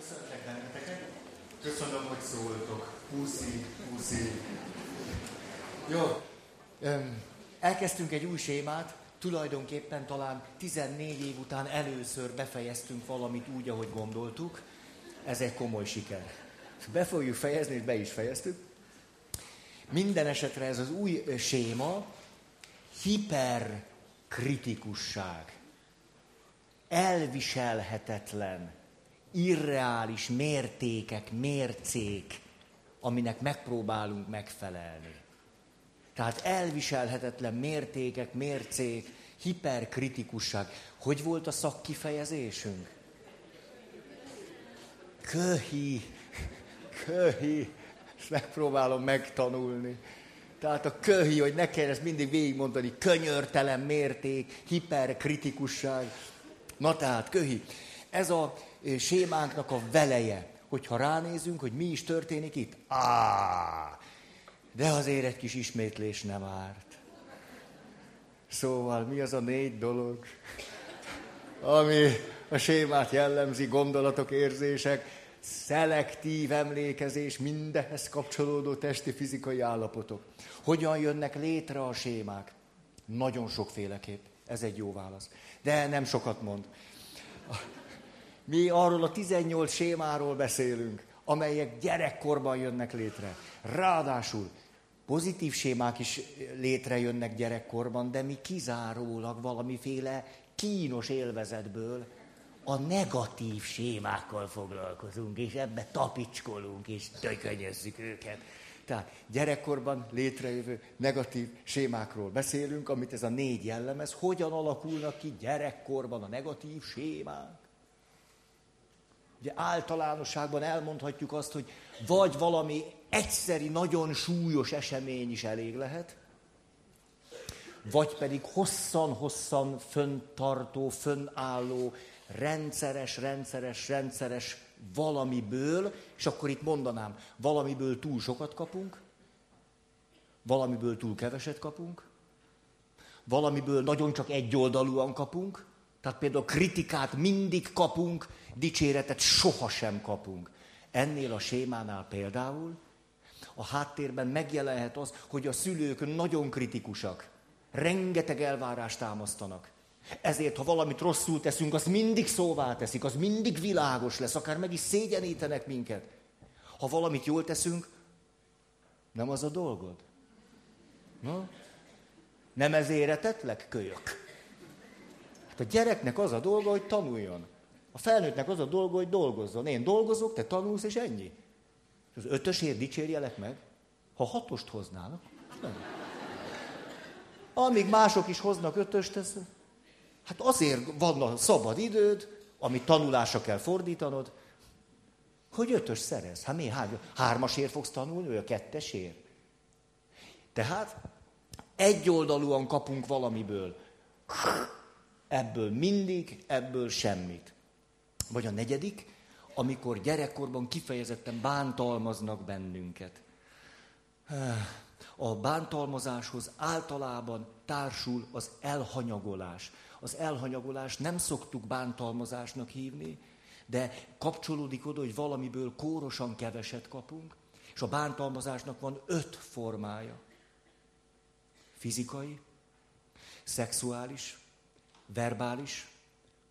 Köszöntek benneteket. Köszönöm, hogy szóltok. Puszi, puszi. Jó. Elkezdtünk egy új sémát, tulajdonképpen talán 14 év után először befejeztünk valamit úgy, ahogy gondoltuk. Ez egy komoly siker. Be fogjuk fejezni, és be is fejeztük. Minden esetre ez az új séma hiperkritikusság. Elviselhetetlen, irreális mértékek, mércék, aminek megpróbálunk megfelelni. Tehát elviselhetetlen mértékek, mércék, hiperkritikusság. Hogy volt a szakkifejezésünk? Köhi, köhi, ezt megpróbálom megtanulni. Tehát a köhi, hogy ne kell ezt mindig végigmondani, könyörtelen mérték, hiperkritikusság. Na tehát, köhi. Ez a sémánknak a veleje, hogyha ránézünk, hogy mi is történik itt. Á, de azért egy kis ismétlés nem árt. Szóval mi az a négy dolog, ami a sémát jellemzi, gondolatok, érzések, szelektív emlékezés, mindenhez kapcsolódó testi fizikai állapotok. Hogyan jönnek létre a sémák? Nagyon sokféleképp. Ez egy jó válasz. De nem sokat mond. Mi arról a 18 sémáról beszélünk, amelyek gyerekkorban jönnek létre. Ráadásul pozitív sémák is létrejönnek gyerekkorban, de mi kizárólag valamiféle kínos élvezetből a negatív sémákkal foglalkozunk, és ebbe tapicskolunk, és tökönyezzük őket. Tehát gyerekkorban létrejövő negatív sémákról beszélünk, amit ez a négy jellemez. Hogyan alakulnak ki gyerekkorban a negatív sémák? Ugye általánosságban elmondhatjuk azt, hogy vagy valami egyszeri, nagyon súlyos esemény is elég lehet, vagy pedig hosszan-hosszan föntartó, fönnálló, rendszeres, rendszeres, rendszeres valamiből, és akkor itt mondanám, valamiből túl sokat kapunk, valamiből túl keveset kapunk, valamiből nagyon csak egyoldalúan kapunk, tehát például kritikát mindig kapunk, dicséretet sohasem kapunk. Ennél a sémánál például a háttérben megjelenhet az, hogy a szülők nagyon kritikusak, rengeteg elvárást támasztanak. Ezért, ha valamit rosszul teszünk, az mindig szóvá teszik, az mindig világos lesz, akár meg is szégyenítenek minket. Ha valamit jól teszünk, nem az a dolgod. Na? Nem ez éretetlek, kölyök? A gyereknek az a dolga, hogy tanuljon. A felnőttnek az a dolga, hogy dolgozzon. Én dolgozok, te tanulsz, és ennyi. Az ötösért dicsérjelek meg? Ha hatost hoznának, nem. Amíg mások is hoznak ötöst, ez Hát azért van a szabad időd, amit tanulásra kell fordítanod, hogy ötös szerez. Hát mi hány, hármasért fogsz tanulni, vagy a kettesért? Tehát egyoldalúan kapunk valamiből. Ebből mindig, ebből semmit. Vagy a negyedik, amikor gyerekkorban kifejezetten bántalmaznak bennünket. A bántalmazáshoz általában társul az elhanyagolás az elhanyagolást nem szoktuk bántalmazásnak hívni, de kapcsolódik oda, hogy valamiből kórosan keveset kapunk, és a bántalmazásnak van öt formája. Fizikai, szexuális, verbális,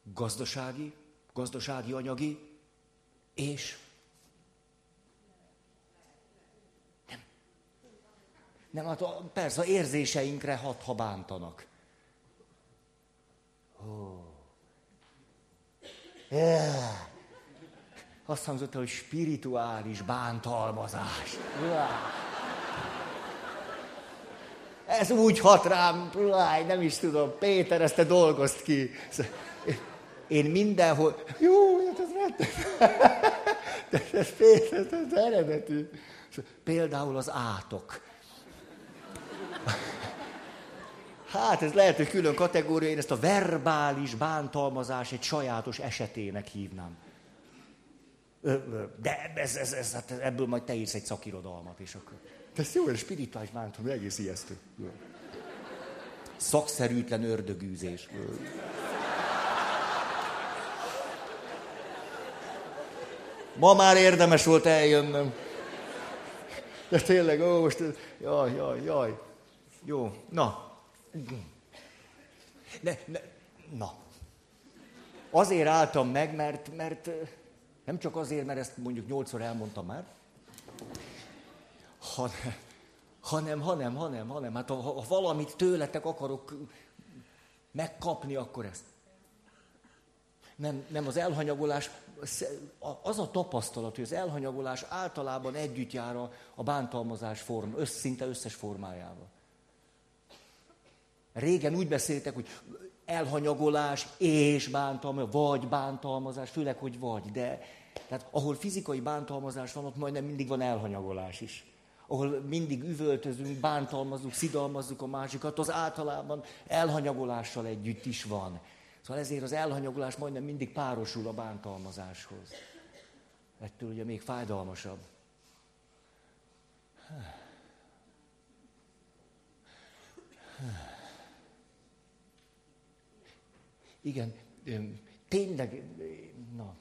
gazdasági, gazdasági anyagi, és nem. Nem, hát persze, érzéseinkre hat, ha bántanak. Oh. Yeah. Azt hangzott, hogy spirituális bántalmazás. Ez úgy hat rám, nem is tudom, Péter, ezt te dolgozt ki. Én mindenhol, jó, hát ez rettet. Ez Péter, ez eredeti. Például az átok. Hát ez lehet, hogy külön kategória, én ezt a verbális bántalmazás egy sajátos esetének hívnám. De ez, ez, ez, hát ebből majd te írsz egy szakirodalmat, és akkor... De ez jó, ez spirituális bántalom, egész ijesztő. Szakszerűtlen Ma már érdemes volt eljönnöm. De tényleg, ó, most, jaj, jaj, jaj. Jó, na. Ne, ne, na. Azért álltam meg, mert, mert nem csak azért, mert ezt mondjuk nyolcszor elmondtam már, hanem, hanem, hanem, hanem, hanem, hát ha, ha valamit tőletek akarok megkapni, akkor ezt. Nem, nem az elhanyagolás, az a tapasztalat, hogy az elhanyagolás általában együtt jár a, a bántalmazás form, össz, szinte összes formájával. Régen úgy beszéltek, hogy elhanyagolás és bántalmazás, vagy bántalmazás, főleg, hogy vagy, de tehát ahol fizikai bántalmazás van, ott majdnem mindig van elhanyagolás is. Ahol mindig üvöltözünk, bántalmazunk, szidalmazzuk a másikat, az általában elhanyagolással együtt is van. Szóval ezért az elhanyagolás majdnem mindig párosul a bántalmazáshoz. Ettől ugye még fájdalmasabb. Igen, tényleg, na,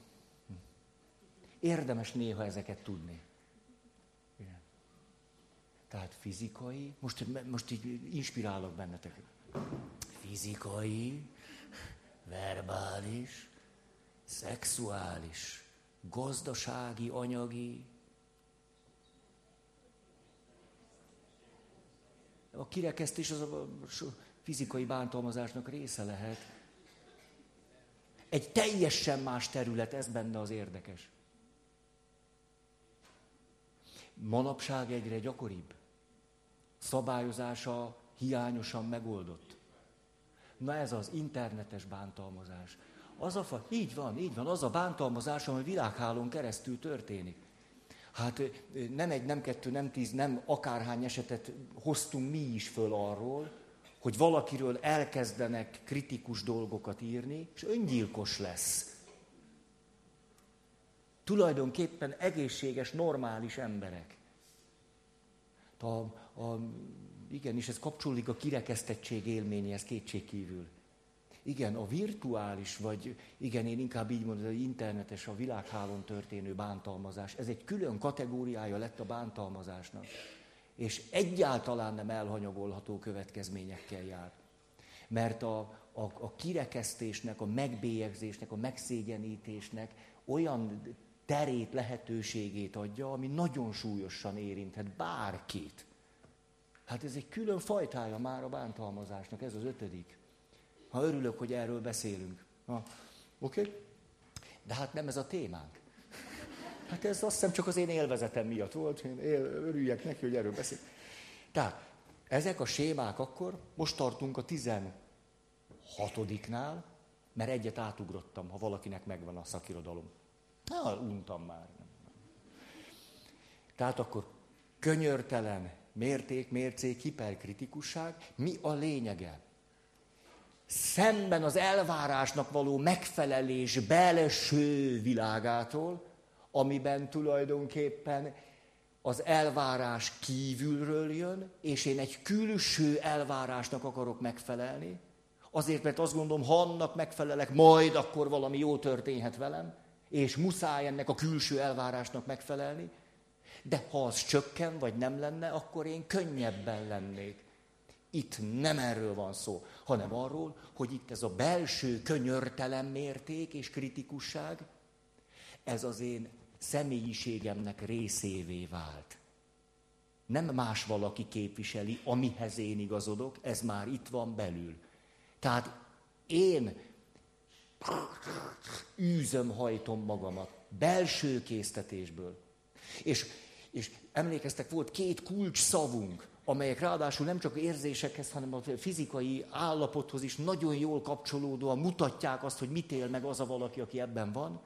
érdemes néha ezeket tudni. Tehát fizikai, most, most így inspirálok bennetek. Fizikai, verbális, szexuális, gazdasági, anyagi. A kirekesztés az a fizikai bántalmazásnak része lehet. Egy teljesen más terület, ez benne az érdekes. Manapság egyre gyakoribb. Szabályozása hiányosan megoldott. Na ez az internetes bántalmazás. Az a fa, így van, így van, az a bántalmazás, ami világhálón keresztül történik. Hát nem egy, nem kettő, nem tíz, nem akárhány esetet hoztunk mi is föl arról, hogy valakiről elkezdenek kritikus dolgokat írni, és öngyilkos lesz. Tulajdonképpen egészséges, normális emberek. A, a igenis, ez kapcsolódik a kirekesztettség élményéhez kétségkívül. Igen, a virtuális, vagy igen, én inkább így mondom, az internetes, a világhálón történő bántalmazás, ez egy külön kategóriája lett a bántalmazásnak. És egyáltalán nem elhanyagolható következményekkel jár. Mert a, a, a kirekesztésnek, a megbélyegzésnek, a megszégyenítésnek olyan terét, lehetőségét adja, ami nagyon súlyosan érinthet bárkit. Hát ez egy külön fajtája már a bántalmazásnak, ez az ötödik. Ha örülök, hogy erről beszélünk. Oké? Okay? De hát nem ez a témánk. Hát ez azt hiszem csak az én élvezetem miatt volt, én él, örüljek neki, hogy erről beszél. Tehát ezek a sémák akkor, most tartunk a 16-nál, mert egyet átugrottam, ha valakinek megvan a szakirodalom. Na, untam már. Tehát akkor könyörtelen, mérték, mércék, hiperkritikusság. Mi a lényege? Szemben az elvárásnak való megfelelés belső világától, amiben tulajdonképpen az elvárás kívülről jön, és én egy külső elvárásnak akarok megfelelni, azért, mert azt gondolom, ha annak megfelelek, majd akkor valami jó történhet velem, és muszáj ennek a külső elvárásnak megfelelni, de ha az csökken, vagy nem lenne, akkor én könnyebben lennék. Itt nem erről van szó, hanem arról, hogy itt ez a belső könyörtelen mérték és kritikusság, ez az én személyiségemnek részévé vált. Nem más valaki képviseli, amihez én igazodok, ez már itt van belül. Tehát én űzöm, hajtom magamat belső késztetésből. És és emlékeztek, volt két kulcs szavunk, amelyek ráadásul nem csak érzésekhez, hanem a fizikai állapothoz is nagyon jól kapcsolódóan mutatják azt, hogy mit él meg az a valaki, aki ebben van.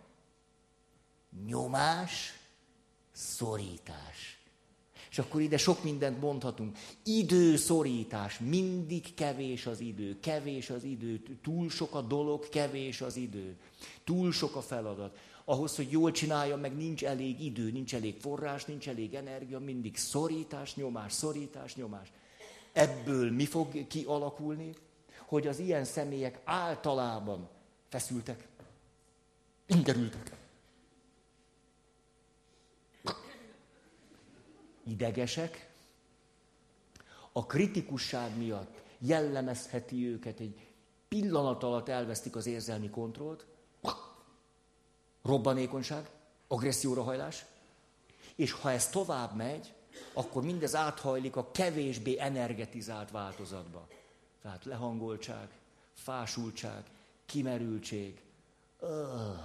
Nyomás, szorítás. És akkor ide sok mindent mondhatunk. Időszorítás, mindig kevés az idő, kevés az idő, túl sok a dolog, kevés az idő, túl sok a feladat ahhoz, hogy jól csinálja, meg nincs elég idő, nincs elég forrás, nincs elég energia, mindig szorítás, nyomás, szorítás, nyomás. Ebből mi fog kialakulni? Hogy az ilyen személyek általában feszültek, ingerültek. idegesek, a kritikusság miatt jellemezheti őket, egy pillanat alatt elvesztik az érzelmi kontrollt, robbanékonyság, agresszióra hajlás, és ha ez tovább megy, akkor mindez áthajlik a kevésbé energetizált változatba. Tehát lehangoltság, fásultság, kimerültség. Öh.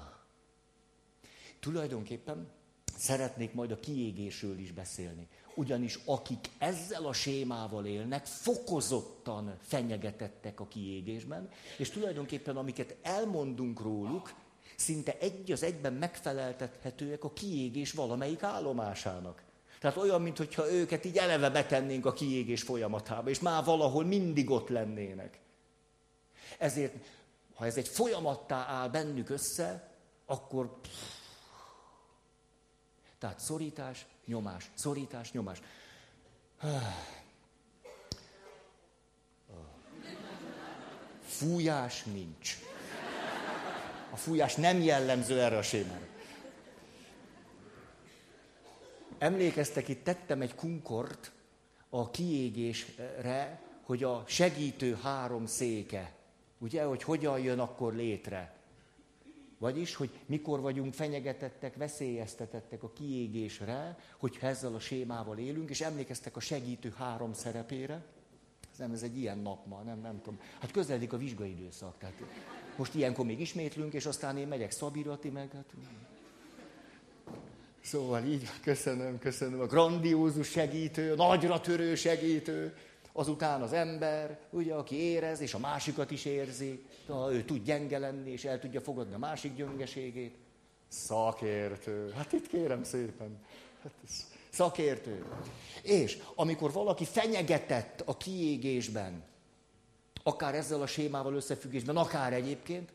Tulajdonképpen szeretnék majd a kiégésről is beszélni. Ugyanis akik ezzel a sémával élnek, fokozottan fenyegetettek a kiégésben, és tulajdonképpen amiket elmondunk róluk, szinte egy az egyben megfeleltethetőek a kiégés valamelyik állomásának. Tehát olyan, mintha őket így eleve betennénk a kiégés folyamatába, és már valahol mindig ott lennének. Ezért, ha ez egy folyamattá áll bennük össze, akkor... Tehát szorítás, nyomás, szorítás, nyomás. Fújás nincs. A fújás nem jellemző erre a sémára. Emlékeztek, itt tettem egy kunkort a kiégésre, hogy a segítő három széke, ugye, hogy hogyan jön akkor létre. Vagyis, hogy mikor vagyunk fenyegetettek, veszélyeztetettek a kiégésre, hogyha ezzel a sémával élünk, és emlékeztek a segítő három szerepére. Nem, ez egy ilyen nap ma, nem, nem tudom. Hát közeledik a vizsgai időszak, tehát most ilyenkor még ismétlünk, és aztán én megyek Szabirati, meg hát... Szóval így, köszönöm, köszönöm. A grandiózus segítő, nagyra törő segítő, azután az ember, ugye, aki érez, és a másikat is érzi, ő tud gyenge lenni, és el tudja fogadni a másik gyöngeségét. Szakértő. Hát itt kérem szépen. Hát ez szakértő. És amikor valaki fenyegetett a kiégésben, akár ezzel a sémával összefüggésben, akár egyébként,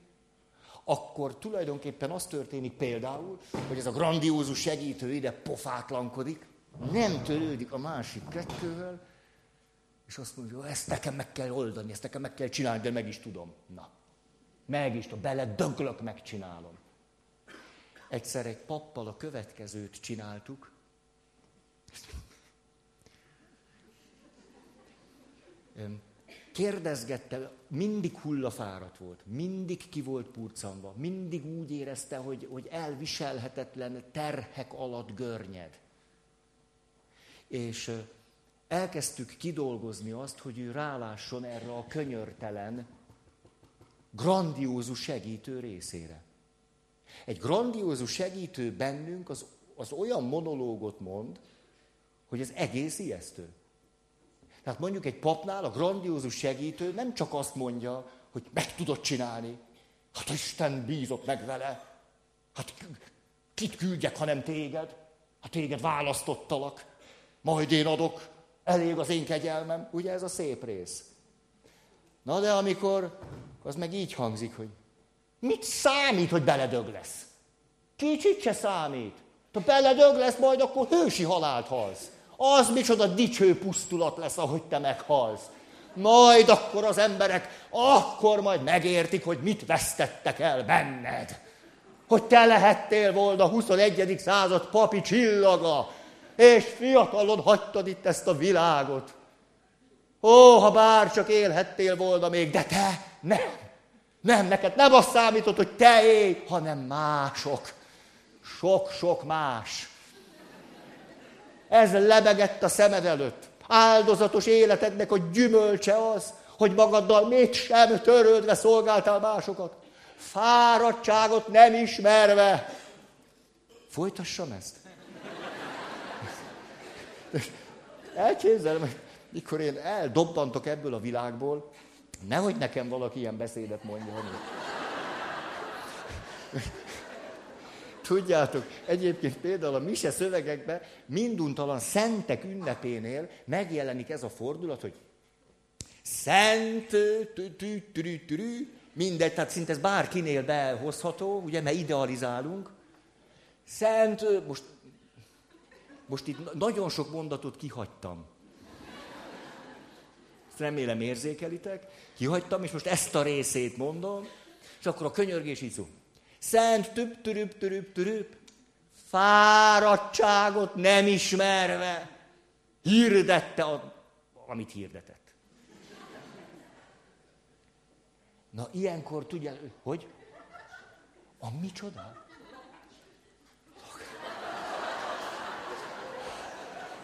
akkor tulajdonképpen az történik például, hogy ez a grandiózus segítő ide pofátlankodik, nem törődik a másik kettővel, és azt mondja, ezt nekem meg kell oldani, ezt nekem meg kell csinálni, de meg is tudom. Na, meg is tudom, bele döglök, megcsinálom. Egyszer egy pappal a következőt csináltuk. Kérdezgette, mindig hullafáradt volt, mindig ki volt purcanva, mindig úgy érezte, hogy, hogy elviselhetetlen terhek alatt görnyed. És elkezdtük kidolgozni azt, hogy ő rálásson erre a könyörtelen, grandiózus segítő részére. Egy grandiózus segítő bennünk az, az olyan monológot mond, hogy ez egész ijesztő. Tehát mondjuk egy papnál a grandiózus segítő nem csak azt mondja, hogy meg tudod csinálni. Hát Isten bízott meg vele. Hát kit küldjek, ha nem téged? Hát téged választottalak. Majd én adok. Elég az én kegyelmem. Ugye ez a szép rész. Na de amikor, az meg így hangzik, hogy mit számít, hogy beledög lesz? Kicsit se számít. Ha beledög lesz, majd akkor hősi halált halsz. Az micsoda dicső pusztulat lesz, ahogy te meghalsz. Majd akkor az emberek, akkor majd megértik, hogy mit vesztettek el benned. Hogy te lehettél volna a 21. század papi csillaga, és fiatalon hagytad itt ezt a világot. Ó, ha bár csak élhettél volna még, de te nem. Nem, neked nem azt számított, hogy te élj, hanem mások. Sok-sok más. Ez lebegett a szemed előtt. Áldozatos életednek a gyümölcse az, hogy magaddal mit sem törődve szolgáltál másokat. Fáradtságot nem ismerve. Folytassam ezt? Elképzelem, hogy mikor én eldobbantok ebből a világból, nehogy nekem valaki ilyen beszédet mondja. Tudjátok, egyébként például a mise szövegekben minduntalan szentek ünnepénél megjelenik ez a fordulat, hogy szent, mindegy, tehát szinte ez bárkinél behozható, ugye, mert idealizálunk. Szent, most, most itt nagyon sok mondatot kihagytam. Ezt remélem érzékelitek. Kihagytam, és most ezt a részét mondom, és akkor a könyörgés így szó. Szent tüp, türüp, türüp, türüp, fáradtságot nem ismerve. Hirdette, a, amit hirdetett. Na, ilyenkor tudja, hogy? A micsoda?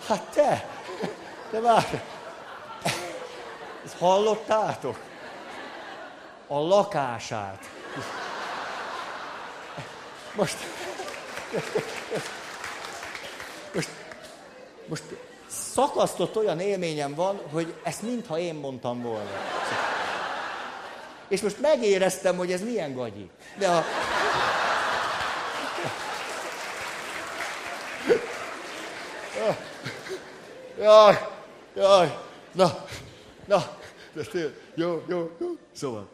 Hát te, te várj. Ezt hallottátok? A lakását. Most, most, most szakasztott olyan élményem van, hogy ezt mintha én mondtam volna. És most megéreztem, hogy ez milyen gagyi. De a... Jaj, jaj, na, na, de jó, jó, jó, szóval.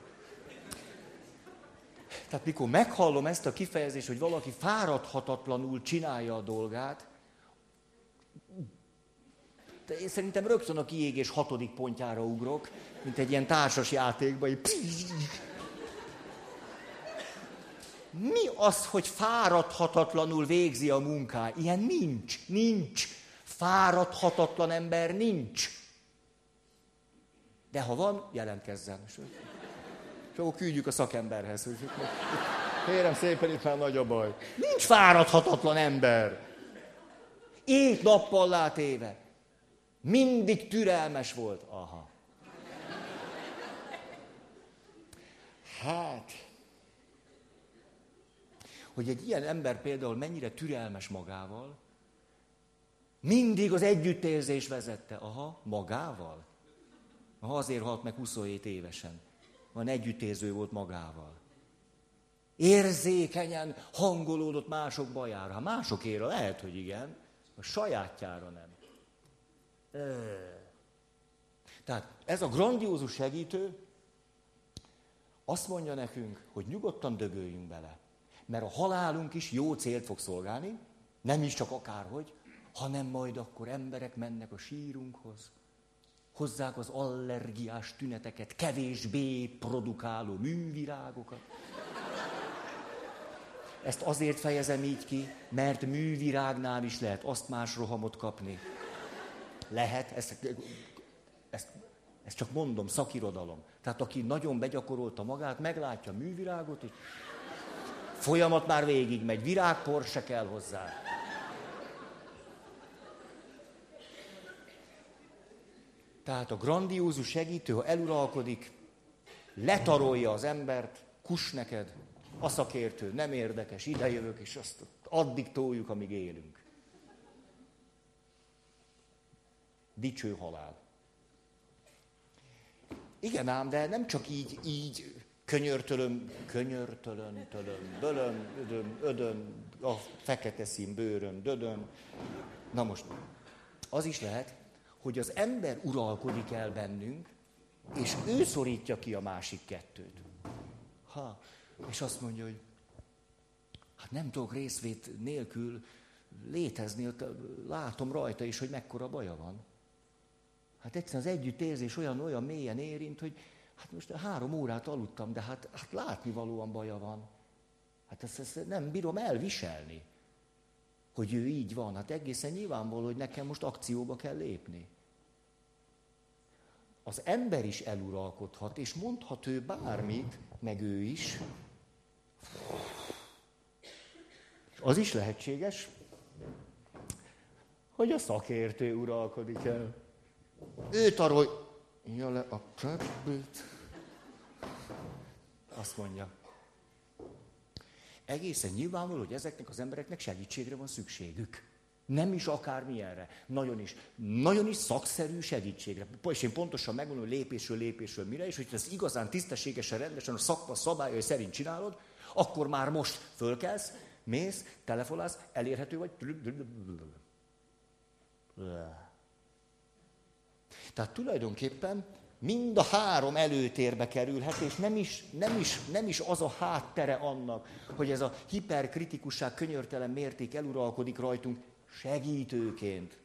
Tehát mikor meghallom ezt a kifejezést, hogy valaki fáradhatatlanul csinálja a dolgát, de én szerintem rögtön a kiégés hatodik pontjára ugrok, mint egy ilyen társas játékban. Mi az, hogy fáradhatatlanul végzi a munkát? Ilyen nincs, nincs. Fáradhatatlan ember nincs. De ha van, jelentkezzen. És akkor küldjük a szakemberhez. Hogy kérem szépen, itt már nagy a baj. Nincs fáradhatatlan ember. Éjt nappal látéve. Mindig türelmes volt. Aha. Hát, hogy egy ilyen ember például mennyire türelmes magával, mindig az együttérzés vezette. Aha, magával? Aha, azért halt meg 27 évesen. Van együttérző volt magával. Érzékenyen hangolódott mások bajára. Ha másokére lehet, hogy igen, a sajátjára nem. Tehát ez a grandiózus segítő azt mondja nekünk, hogy nyugodtan dögöljünk bele. Mert a halálunk is jó célt fog szolgálni, nem is csak akárhogy, hanem majd akkor emberek mennek a sírunkhoz, hozzák az allergiás tüneteket, kevésbé produkáló művirágokat. Ezt azért fejezem így ki, mert művirágnál is lehet azt más rohamot kapni. Lehet, ezt, ezt, ezt csak mondom, szakirodalom. Tehát aki nagyon begyakorolta magát, meglátja a művirágot, hogy folyamat már végig megy, virágpor se kell hozzá. Tehát a grandiózus segítő, ha eluralkodik, letarolja az embert, kus neked, a szakértő, nem érdekes, idejövök, és azt addig toljuk, amíg élünk. Dicső halál. Igen ám, de nem csak így, így könyörtölöm, könyörtölön, tölöm, bölöm, ödön, ödön, a fekete szín bőrön, dödön. Na most, az is lehet, hogy az ember uralkodik el bennünk, és ő szorítja ki a másik kettőt. Ha, és azt mondja, hogy hát nem tudok részvét nélkül létezni, látom rajta is, hogy mekkora baja van. Hát egyszerűen az együttérzés olyan, olyan mélyen érint, hogy hát most három órát aludtam, de hát, hát látnivalóan baja van. Hát ezt, ezt nem bírom elviselni, hogy ő így van. Hát egészen nyilvánvaló, hogy nekem most akcióba kell lépni. Az ember is eluralkodhat, és mondhat ő bármit, meg ő is. Az is lehetséges, hogy a szakértő uralkodik el. Ő tarolja le a cseppét. Azt mondja. Egészen nyilvánvaló, hogy ezeknek az embereknek segítségre van szükségük. Nem is akármilyenre. Nagyon is, nagyon is szakszerű segítségre. És én pontosan megmondom, hogy lépésről lépésről mire, és hogy ezt igazán tisztességesen, rendesen a szakma szabályai szerint csinálod, akkor már most fölkelsz, mész, telefonálsz, elérhető vagy. Tehát tulajdonképpen mind a három előtérbe kerülhet, és nem is, nem, is, nem is az a háttere annak, hogy ez a hiperkritikusság könyörtelen mérték eluralkodik rajtunk segítőként,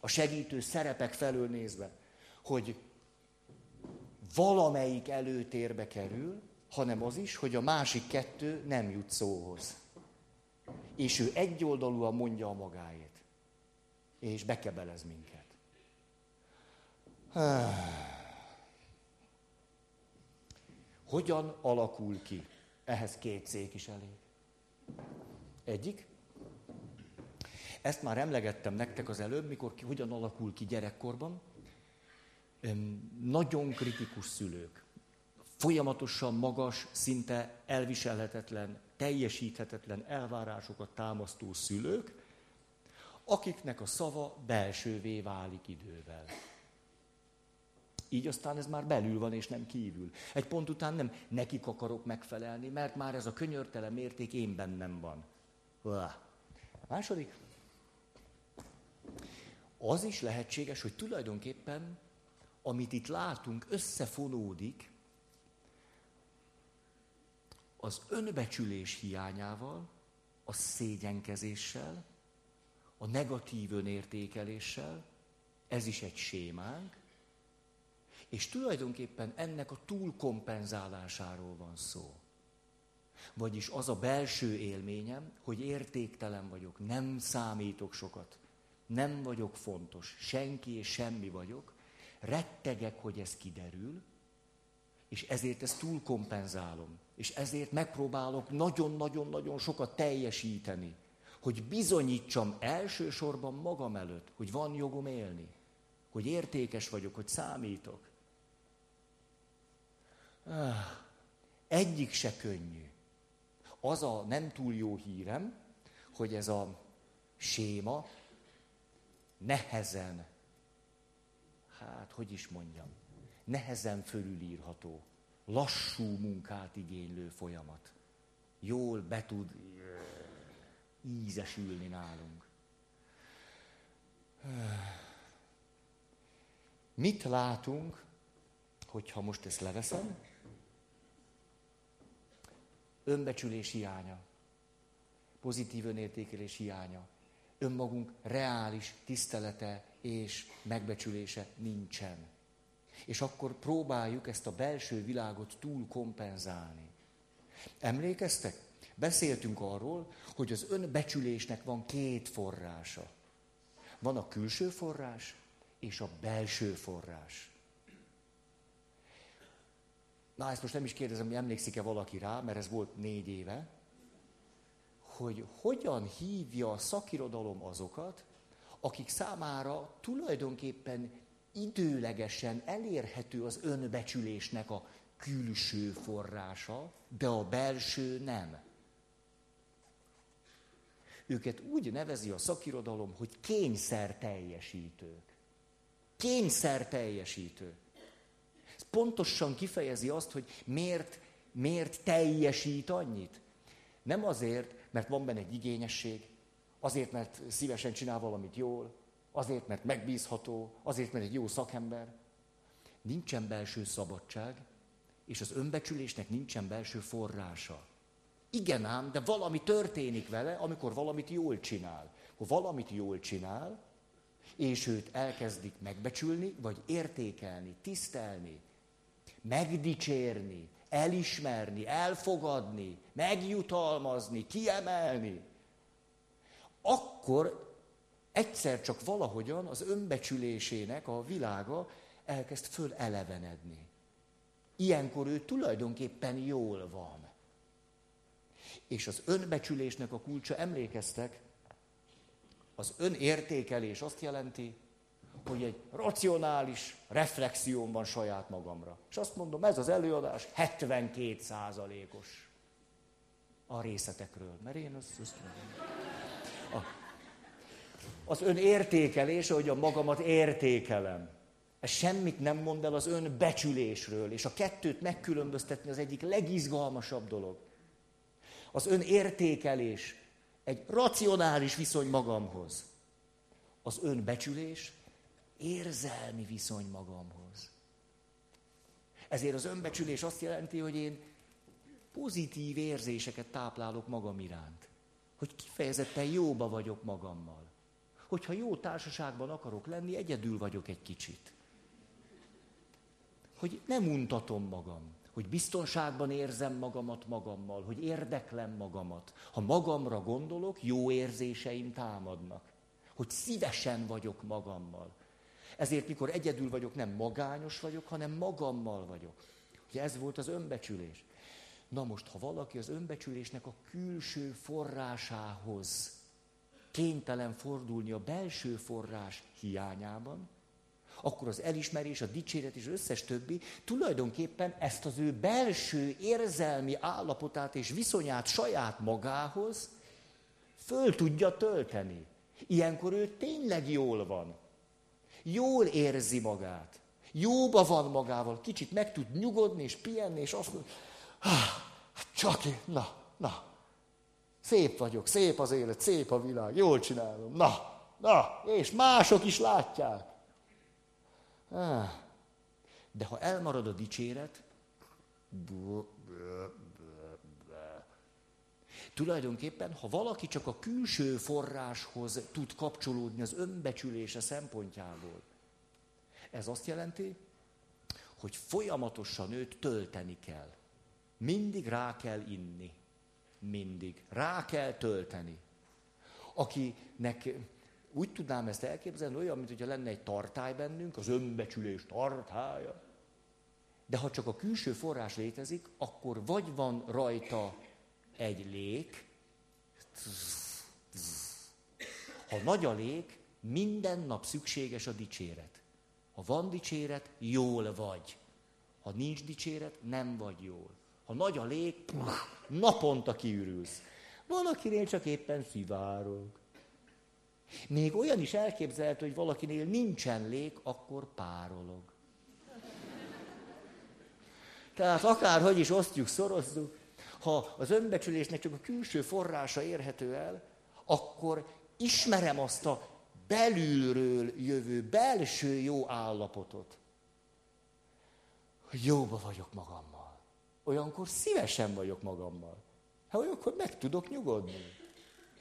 a segítő szerepek felől nézve, hogy valamelyik előtérbe kerül, hanem az is, hogy a másik kettő nem jut szóhoz. És ő egyoldalúan mondja a magáét. és bekebelez minket. Hogyan alakul ki? Ehhez két szék is elég. Egyik. Ezt már emlegettem nektek az előbb, mikor ki, hogyan alakul ki gyerekkorban. Nagyon kritikus szülők. Folyamatosan magas, szinte elviselhetetlen, teljesíthetetlen elvárásokat támasztó szülők, akiknek a szava belsővé válik idővel. Így aztán ez már belül van, és nem kívül. Egy pont után nem nekik akarok megfelelni, mert már ez a könyörtelen mérték én bennem van. A második. Az is lehetséges, hogy tulajdonképpen, amit itt látunk, összefonódik az önbecsülés hiányával, a szégyenkezéssel, a negatív önértékeléssel, ez is egy sémánk, és tulajdonképpen ennek a túlkompenzálásáról van szó. Vagyis az a belső élményem, hogy értéktelen vagyok, nem számítok sokat, nem vagyok fontos, senki és semmi vagyok, rettegek, hogy ez kiderül, és ezért ezt túlkompenzálom. És ezért megpróbálok nagyon-nagyon-nagyon sokat teljesíteni, hogy bizonyítsam elsősorban magam előtt, hogy van jogom élni, hogy értékes vagyok, hogy számítok. Ah, egyik se könnyű. Az a nem túl jó hírem, hogy ez a séma nehezen, hát hogy is mondjam, nehezen fölülírható, lassú munkát igénylő folyamat. Jól be tud ízesülni nálunk. Mit látunk, hogyha most ezt leveszem? Önbecsülés hiánya, pozitív önértékelés hiánya, önmagunk reális tisztelete és megbecsülése nincsen. És akkor próbáljuk ezt a belső világot túl kompenzálni. Emlékeztek? Beszéltünk arról, hogy az önbecsülésnek van két forrása. Van a külső forrás és a belső forrás. Na, ezt most nem is kérdezem, hogy emlékszik-e valaki rá, mert ez volt négy éve, hogy hogyan hívja a szakirodalom azokat, akik számára tulajdonképpen időlegesen elérhető az önbecsülésnek a külső forrása, de a belső nem. Őket úgy nevezi a szakirodalom, hogy kényszer teljesítők. Kényszer teljesítő. Ez pontosan kifejezi azt, hogy miért, miért teljesít annyit. Nem azért, mert van benne egy igényesség, azért, mert szívesen csinál valamit jól, azért, mert megbízható, azért, mert egy jó szakember. Nincsen belső szabadság, és az önbecsülésnek nincsen belső forrása. Igen ám, de valami történik vele, amikor valamit jól csinál. Ha valamit jól csinál, és őt elkezdik megbecsülni, vagy értékelni, tisztelni, megdicsérni, elismerni, elfogadni, megjutalmazni, kiemelni, akkor egyszer csak valahogyan az önbecsülésének a világa elkezd fölelevenedni. Ilyenkor ő tulajdonképpen jól van. És az önbecsülésnek a kulcsa, emlékeztek, az önértékelés azt jelenti, hogy egy racionális reflexióm van saját magamra. És azt mondom, ez az előadás 72 százalékos a részletekről. Mert én azt, azt mondom. A, az önértékelés, hogy a magamat értékelem. Ez semmit nem mond el az önbecsülésről, és a kettőt megkülönböztetni az egyik legizgalmasabb dolog. Az önértékelés egy racionális viszony magamhoz. Az önbecsülés érzelmi viszony magamhoz. Ezért az önbecsülés azt jelenti, hogy én pozitív érzéseket táplálok magam iránt. Hogy kifejezetten jóba vagyok magammal. Hogyha jó társaságban akarok lenni, egyedül vagyok egy kicsit. Hogy nem untatom magam. Hogy biztonságban érzem magamat magammal, hogy érdeklem magamat. Ha magamra gondolok, jó érzéseim támadnak. Hogy szívesen vagyok magammal. Ezért, mikor egyedül vagyok, nem magányos vagyok, hanem magammal vagyok. Ugye ez volt az önbecsülés. Na most, ha valaki az önbecsülésnek a külső forrásához kénytelen fordulni a belső forrás hiányában, akkor az elismerés, a dicséret és összes többi tulajdonképpen ezt az ő belső érzelmi állapotát és viszonyát saját magához föl tudja tölteni. Ilyenkor ő tényleg jól van. Jól érzi magát. Jóba van magával. Kicsit meg tud nyugodni és pihenni, és azt mondja, hát csak én, na, na. Szép vagyok, szép az élet, szép a világ, jól csinálom. Na, na, és mások is látják. De ha elmarad a dicséret, Tulajdonképpen, ha valaki csak a külső forráshoz tud kapcsolódni az önbecsülése szempontjából, ez azt jelenti, hogy folyamatosan őt tölteni kell. Mindig rá kell inni. Mindig. Rá kell tölteni. Akinek úgy tudnám ezt elképzelni, olyan, mint hogyha lenne egy tartály bennünk, az önbecsülés tartája. De ha csak a külső forrás létezik, akkor vagy van rajta egy lék, ha nagy a lék, minden nap szükséges a dicséret. Ha van dicséret, jól vagy. Ha nincs dicséret, nem vagy jól. Ha nagy a lég, naponta kiürülsz. Van, akinél csak éppen szivárog. Még olyan is elképzelhető, hogy valakinél nincsen lég, akkor párolog. Tehát akárhogy is osztjuk, szorozzuk, ha az önbecsülésnek csak a külső forrása érhető el, akkor ismerem azt a belülről jövő belső jó állapotot. Jóba vagyok magammal. Olyankor szívesen vagyok magammal. Hát olyankor meg tudok nyugodni.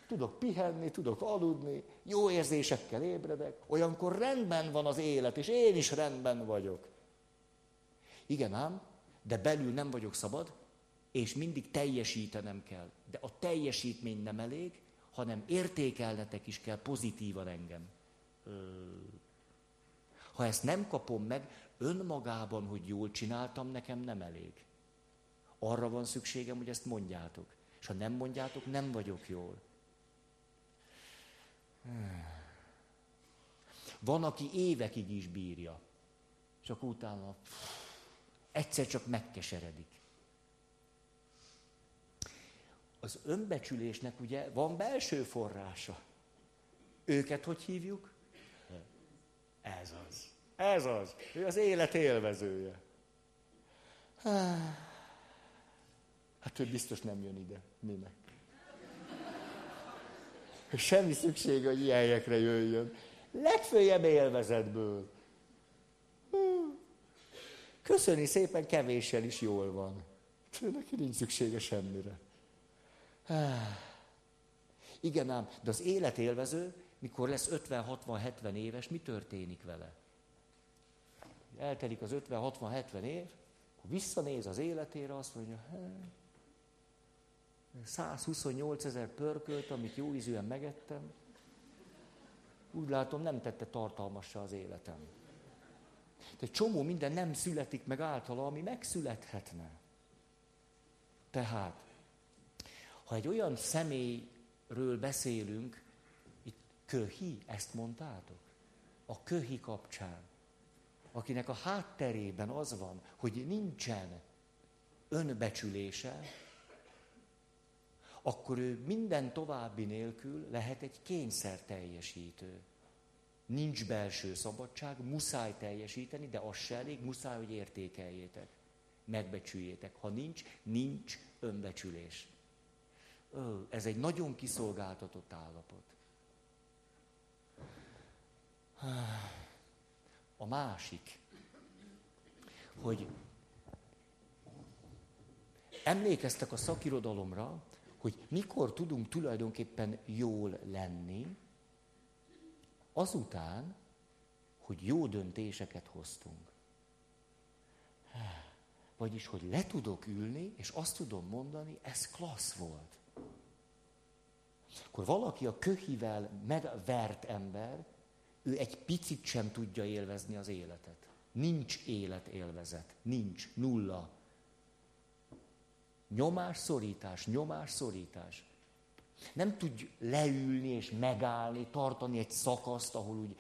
Tudok pihenni, tudok aludni, jó érzésekkel ébredek. Olyankor rendben van az élet, és én is rendben vagyok. Igen ám, de belül nem vagyok szabad, és mindig teljesítenem kell. De a teljesítmény nem elég, hanem értékelnetek is kell pozitívan engem. Ha ezt nem kapom meg, önmagában, hogy jól csináltam, nekem nem elég. Arra van szükségem, hogy ezt mondjátok. És ha nem mondjátok, nem vagyok jól. Van, aki évekig is bírja, csak utána egyszer csak megkeseredik. Az önbecsülésnek ugye van belső forrása. Őket hogy hívjuk? Ez az. Ez az. Ő az élet élvezője. Hát ő biztos nem jön ide. Minek? Semmi szükség, hogy ilyen helyekre jöjjön. Legfőjebb élvezetből. Köszöni szépen, kevéssel is jól van. Neki nincs szüksége semmire. Igen ám, de az élet élvező, mikor lesz 50-60-70 éves, mi történik vele? Eltelik az 50-60-70 év, akkor visszanéz az életére, azt mondja, 128 ezer pörkölt, amit jó ízűen megettem, úgy látom, nem tette tartalmassá az életem. De csomó minden nem születik meg általa, ami megszülethetne. Tehát, ha egy olyan személyről beszélünk, itt köhi, ezt mondtátok? A köhi kapcsán, akinek a hátterében az van, hogy nincsen önbecsülése, akkor ő minden további nélkül lehet egy kényszer teljesítő. Nincs belső szabadság, muszáj teljesíteni, de az se elég, muszáj, hogy értékeljétek, megbecsüljétek. Ha nincs, nincs önbecsülés. Ez egy nagyon kiszolgáltatott állapot. A másik, hogy emlékeztek a szakirodalomra, hogy mikor tudunk tulajdonképpen jól lenni, azután, hogy jó döntéseket hoztunk. Vagyis, hogy le tudok ülni, és azt tudom mondani, ez klassz volt. Akkor valaki a köhivel megvert ember, ő egy picit sem tudja élvezni az életet. Nincs életélvezet. Nincs. Nulla. Nyomás, szorítás, nyomás, szorítás. Nem tud leülni és megállni, tartani egy szakaszt, ahol úgy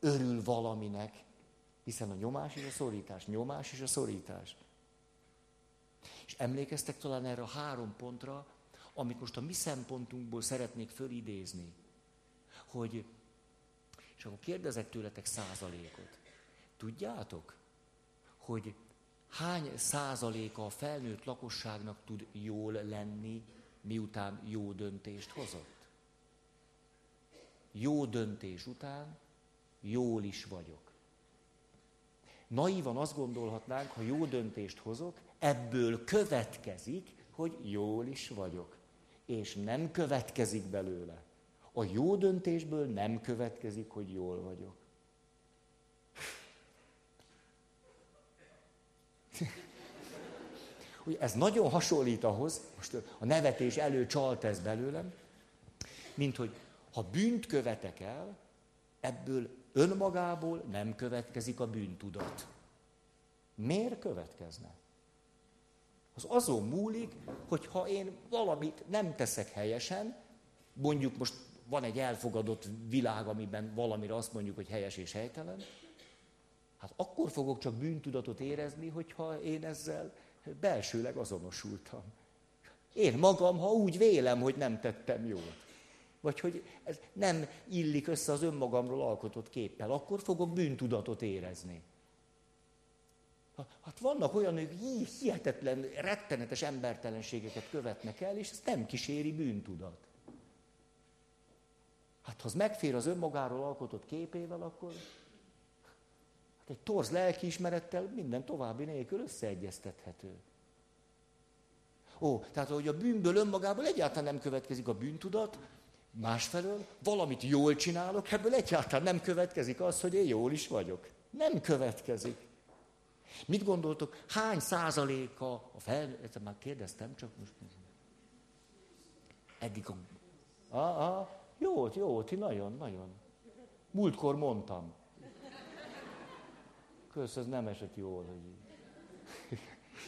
örül valaminek, hiszen a nyomás és a szorítás, nyomás és a szorítás. És emlékeztek talán erre a három pontra, amit most a mi szempontunkból szeretnék fölidézni, hogy, és akkor kérdezek tőletek százalékot. Tudjátok, hogy hány százaléka a felnőtt lakosságnak tud jól lenni, miután jó döntést hozott? Jó döntés után jól is vagyok. Naívan azt gondolhatnánk, ha jó döntést hozok, ebből következik, hogy jól is vagyok. És nem következik belőle. A jó döntésből nem következik, hogy jól vagyok. Ugye ez nagyon hasonlít ahhoz, most a nevetés elő csalt ez belőlem, mint hogy ha bűnt követek el, ebből önmagából nem következik a bűntudat. Miért következne? Az azon múlik, hogy ha én valamit nem teszek helyesen, mondjuk most van egy elfogadott világ, amiben valamire azt mondjuk, hogy helyes és helytelen, hát akkor fogok csak bűntudatot érezni, hogyha én ezzel belsőleg azonosultam. Én magam, ha úgy vélem, hogy nem tettem jót, vagy hogy ez nem illik össze az önmagamról alkotott képpel, akkor fogok bűntudatot érezni. Hát vannak olyanok, hogy hihetetlen, rettenetes embertelenségeket követnek el, és ez nem kíséri bűntudat. Hát ha az megfér az önmagáról alkotott képével, akkor hát egy torz lelkiismerettel minden további nélkül összeegyeztethető. Ó, tehát hogy a bűnből önmagából egyáltalán nem következik a bűntudat, másfelől valamit jól csinálok, ebből egyáltalán nem következik az, hogy én jól is vagyok. Nem következik. Mit gondoltok, hány százaléka a fel... Ezt már kérdeztem, csak most... Eddig a... Ah, ah, jó, jó, ti nagyon, nagyon. Múltkor mondtam. Kösz, ez nem esett jól, hogy...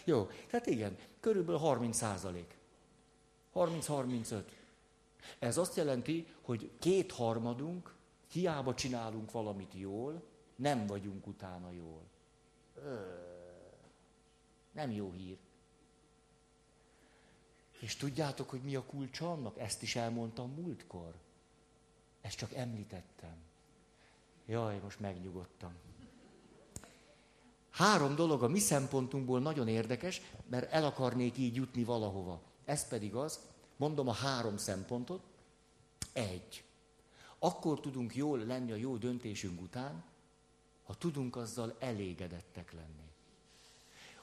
jó, tehát igen, körülbelül 30 százalék. 30-35. Ez azt jelenti, hogy kétharmadunk, hiába csinálunk valamit jól, nem vagyunk utána jól. Nem jó hír. És tudjátok, hogy mi a kulcsa annak? Ezt is elmondtam múltkor. Ezt csak említettem. Jaj, most megnyugodtam. Három dolog a mi szempontunkból nagyon érdekes, mert el akarnék így jutni valahova. Ez pedig az, mondom a három szempontot. Egy. Akkor tudunk jól lenni a jó döntésünk után, ha tudunk azzal elégedettek lenni.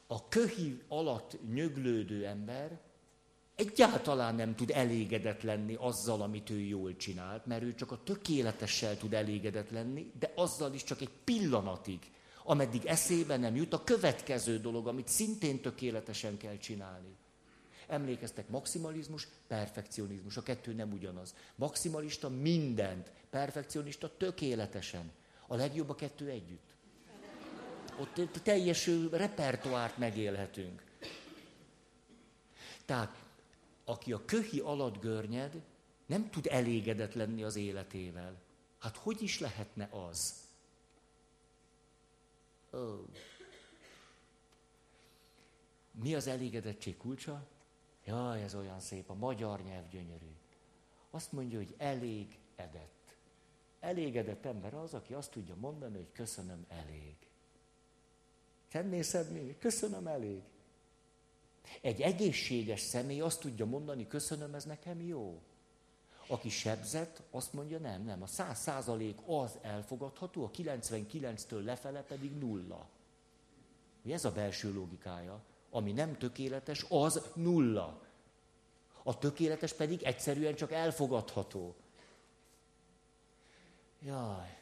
A köhi alatt nyöglődő ember egyáltalán nem tud elégedett lenni azzal, amit ő jól csinált, mert ő csak a tökéletessel tud elégedett lenni, de azzal is csak egy pillanatig, ameddig eszébe nem jut a következő dolog, amit szintén tökéletesen kell csinálni. Emlékeztek, maximalizmus, perfekcionizmus. A kettő nem ugyanaz. Maximalista mindent, perfekcionista tökéletesen. A legjobb a kettő együtt. Ott teljes repertoárt megélhetünk. Tehát, aki a köhi alatt görnyed, nem tud elégedett lenni az életével. Hát hogy is lehetne az? Oh. Mi az elégedettség kulcsa? Jaj, ez olyan szép, a magyar nyelv gyönyörű. Azt mondja, hogy elég edett. Elégedett ember az, aki azt tudja mondani, hogy köszönöm, elég. Tenné szedni? Köszönöm, elég. Egy egészséges személy azt tudja mondani, köszönöm, ez nekem jó. Aki sebzett, azt mondja, nem, nem, a száz százalék az elfogadható, a 99-től lefele pedig nulla. Ez a belső logikája. Ami nem tökéletes, az nulla. A tökéletes pedig egyszerűen csak elfogadható. Jaj.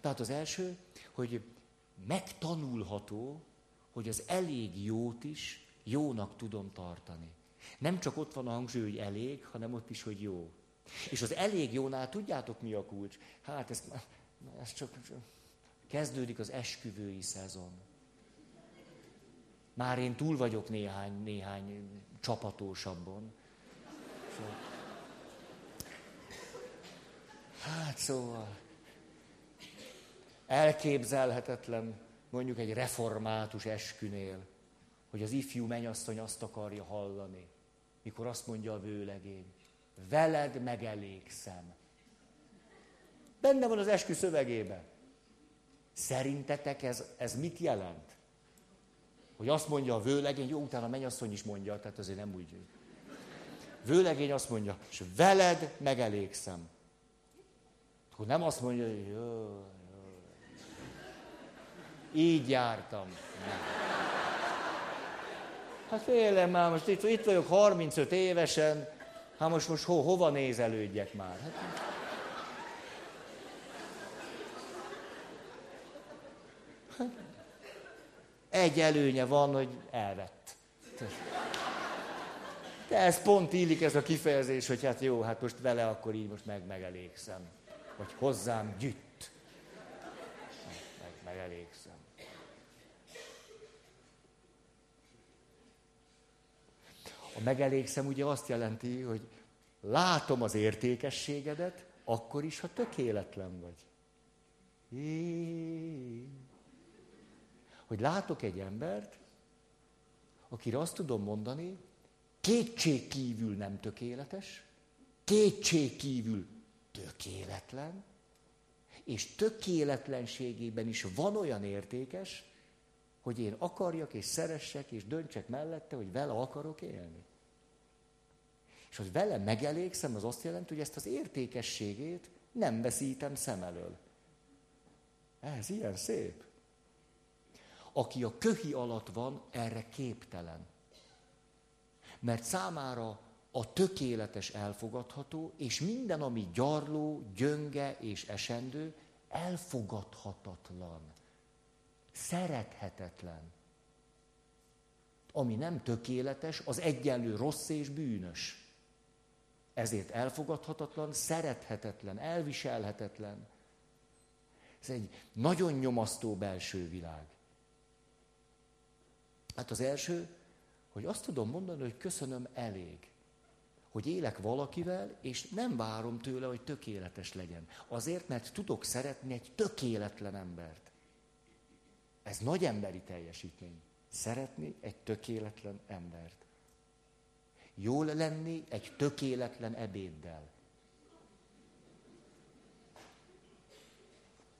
Tehát az első, hogy megtanulható, hogy az elég jót is jónak tudom tartani. Nem csak ott van a hangsúly, hogy elég, hanem ott is, hogy jó. És az elég jónál tudjátok mi a kulcs? Hát ez, ez csak, csak kezdődik az esküvői szezon. Már én túl vagyok néhány, néhány csapatósabban. Hát szóval, elképzelhetetlen mondjuk egy református eskünél, hogy az ifjú menyasszony azt akarja hallani, mikor azt mondja a vőlegény, veled megelégszem. Benne van az eskü szövegében. Szerintetek ez, ez mit jelent? Hogy azt mondja a vőlegény, jó, utána a mennyasszony is mondja, tehát azért nem úgy. Vőlegény azt mondja, és veled megelégszem. Akkor nem azt mondja, hogy jó, jó. Így jártam. Nem. Hát félem már, most itt, itt vagyok 35 évesen, hát most, most ho, hova nézelődjek már? Hát, Egy előnye van, hogy elvett. De ez pont illik ez a kifejezés, hogy hát jó, hát most vele akkor így most meg megelégszem. Vagy hozzám gyütt. Meg megelégszem. A megelégszem ugye azt jelenti, hogy látom az értékességedet, akkor is, ha tökéletlen vagy. Hogy látok egy embert, akire azt tudom mondani, kétség kívül nem tökéletes, kétség kívül tökéletlen, és tökéletlenségében is van olyan értékes, hogy én akarjak és szeressek és döntsek mellette, hogy vele akarok élni. És hogy vele megelégszem, az azt jelenti, hogy ezt az értékességét nem veszítem szem elől. Ez ilyen szép. Aki a köhi alatt van, erre képtelen. Mert számára a tökéletes elfogadható, és minden, ami gyarló, gyönge és esendő, elfogadhatatlan, szerethetetlen. Ami nem tökéletes, az egyenlő rossz és bűnös. Ezért elfogadhatatlan, szerethetetlen, elviselhetetlen. Ez egy nagyon nyomasztó belső világ. Hát az első, hogy azt tudom mondani, hogy köszönöm elég. Hogy élek valakivel, és nem várom tőle, hogy tökéletes legyen. Azért, mert tudok szeretni egy tökéletlen embert. Ez nagy emberi teljesítmény. Szeretni egy tökéletlen embert. Jól lenni egy tökéletlen ebéddel.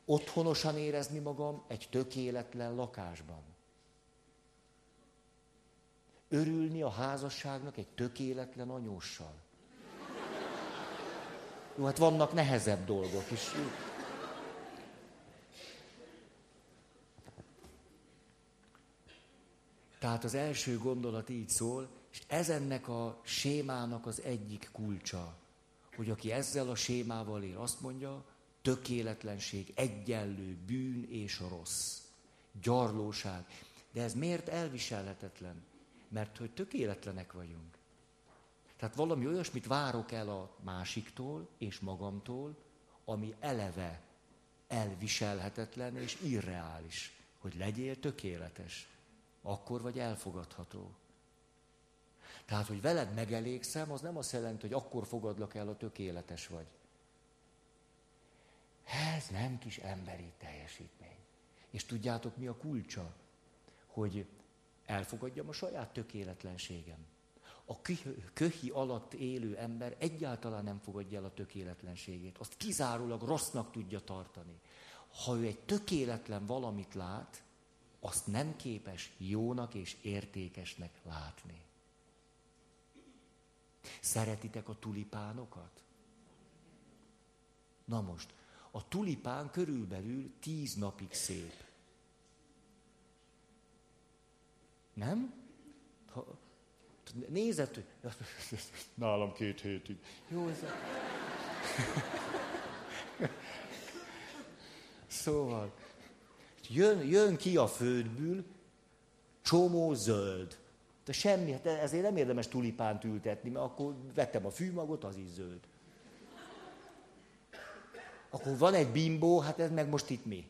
Otthonosan érezni magam egy tökéletlen lakásban örülni a házasságnak egy tökéletlen anyóssal. Jó, hát vannak nehezebb dolgok is. Tehát az első gondolat így szól, és ez ennek a sémának az egyik kulcsa, hogy aki ezzel a sémával él, azt mondja, tökéletlenség, egyenlő, bűn és rossz, gyarlóság. De ez miért elviselhetetlen? Mert hogy tökéletlenek vagyunk. Tehát valami olyasmit várok el a másiktól és magamtól, ami eleve elviselhetetlen és irreális, hogy legyél tökéletes. Akkor vagy elfogadható. Tehát, hogy veled megelégszem, az nem azt jelenti, hogy akkor fogadlak el, a tökéletes vagy. Ez nem kis emberi teljesítmény. És tudjátok, mi a kulcsa? Hogy elfogadjam a saját tökéletlenségem. A köhi alatt élő ember egyáltalán nem fogadja el a tökéletlenségét. Azt kizárólag rossznak tudja tartani. Ha ő egy tökéletlen valamit lát, azt nem képes jónak és értékesnek látni. Szeretitek a tulipánokat? Na most, a tulipán körülbelül tíz napig szép. Nem? Ha, nézett, hogy nálam két hétig. Jó, ez a... Szóval, jön, jön ki a földből, csomó zöld. De semmi, hát ezért nem érdemes tulipánt ültetni, mert akkor vettem a fűmagot, az is zöld. Akkor van egy bimbó, hát ez meg most itt mi?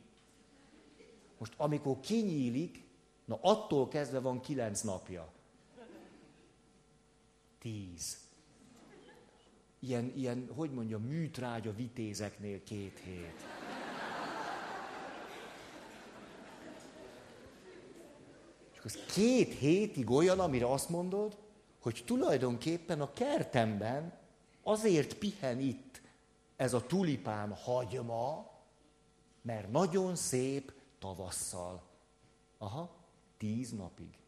Most amikor kinyílik, na attól kezdve van kilenc napja. Tíz. Ilyen, ilyen hogy mondja, műtrágya vitézeknél két hét. az két hétig olyan, amire azt mondod, hogy tulajdonképpen a kertemben azért pihen itt ez a tulipán hagyma, mert nagyon szép tavasszal. Aha, tíz napig.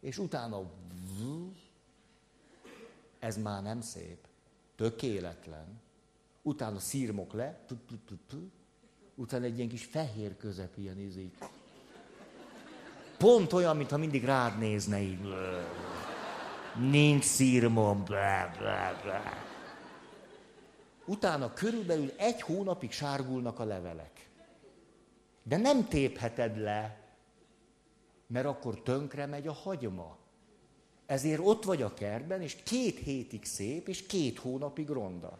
És utána ez már nem szép, tökéletlen. Utána szírmok le, utána egy ilyen kis fehér közep ilyen ízik. Pont olyan, mintha mindig rád nézne így. Nincs szírmom. Utána körülbelül egy hónapig sárgulnak a levelek. De nem tépheted le, mert akkor tönkre megy a hagyma. Ezért ott vagy a kertben, és két hétig szép, és két hónapig ronda.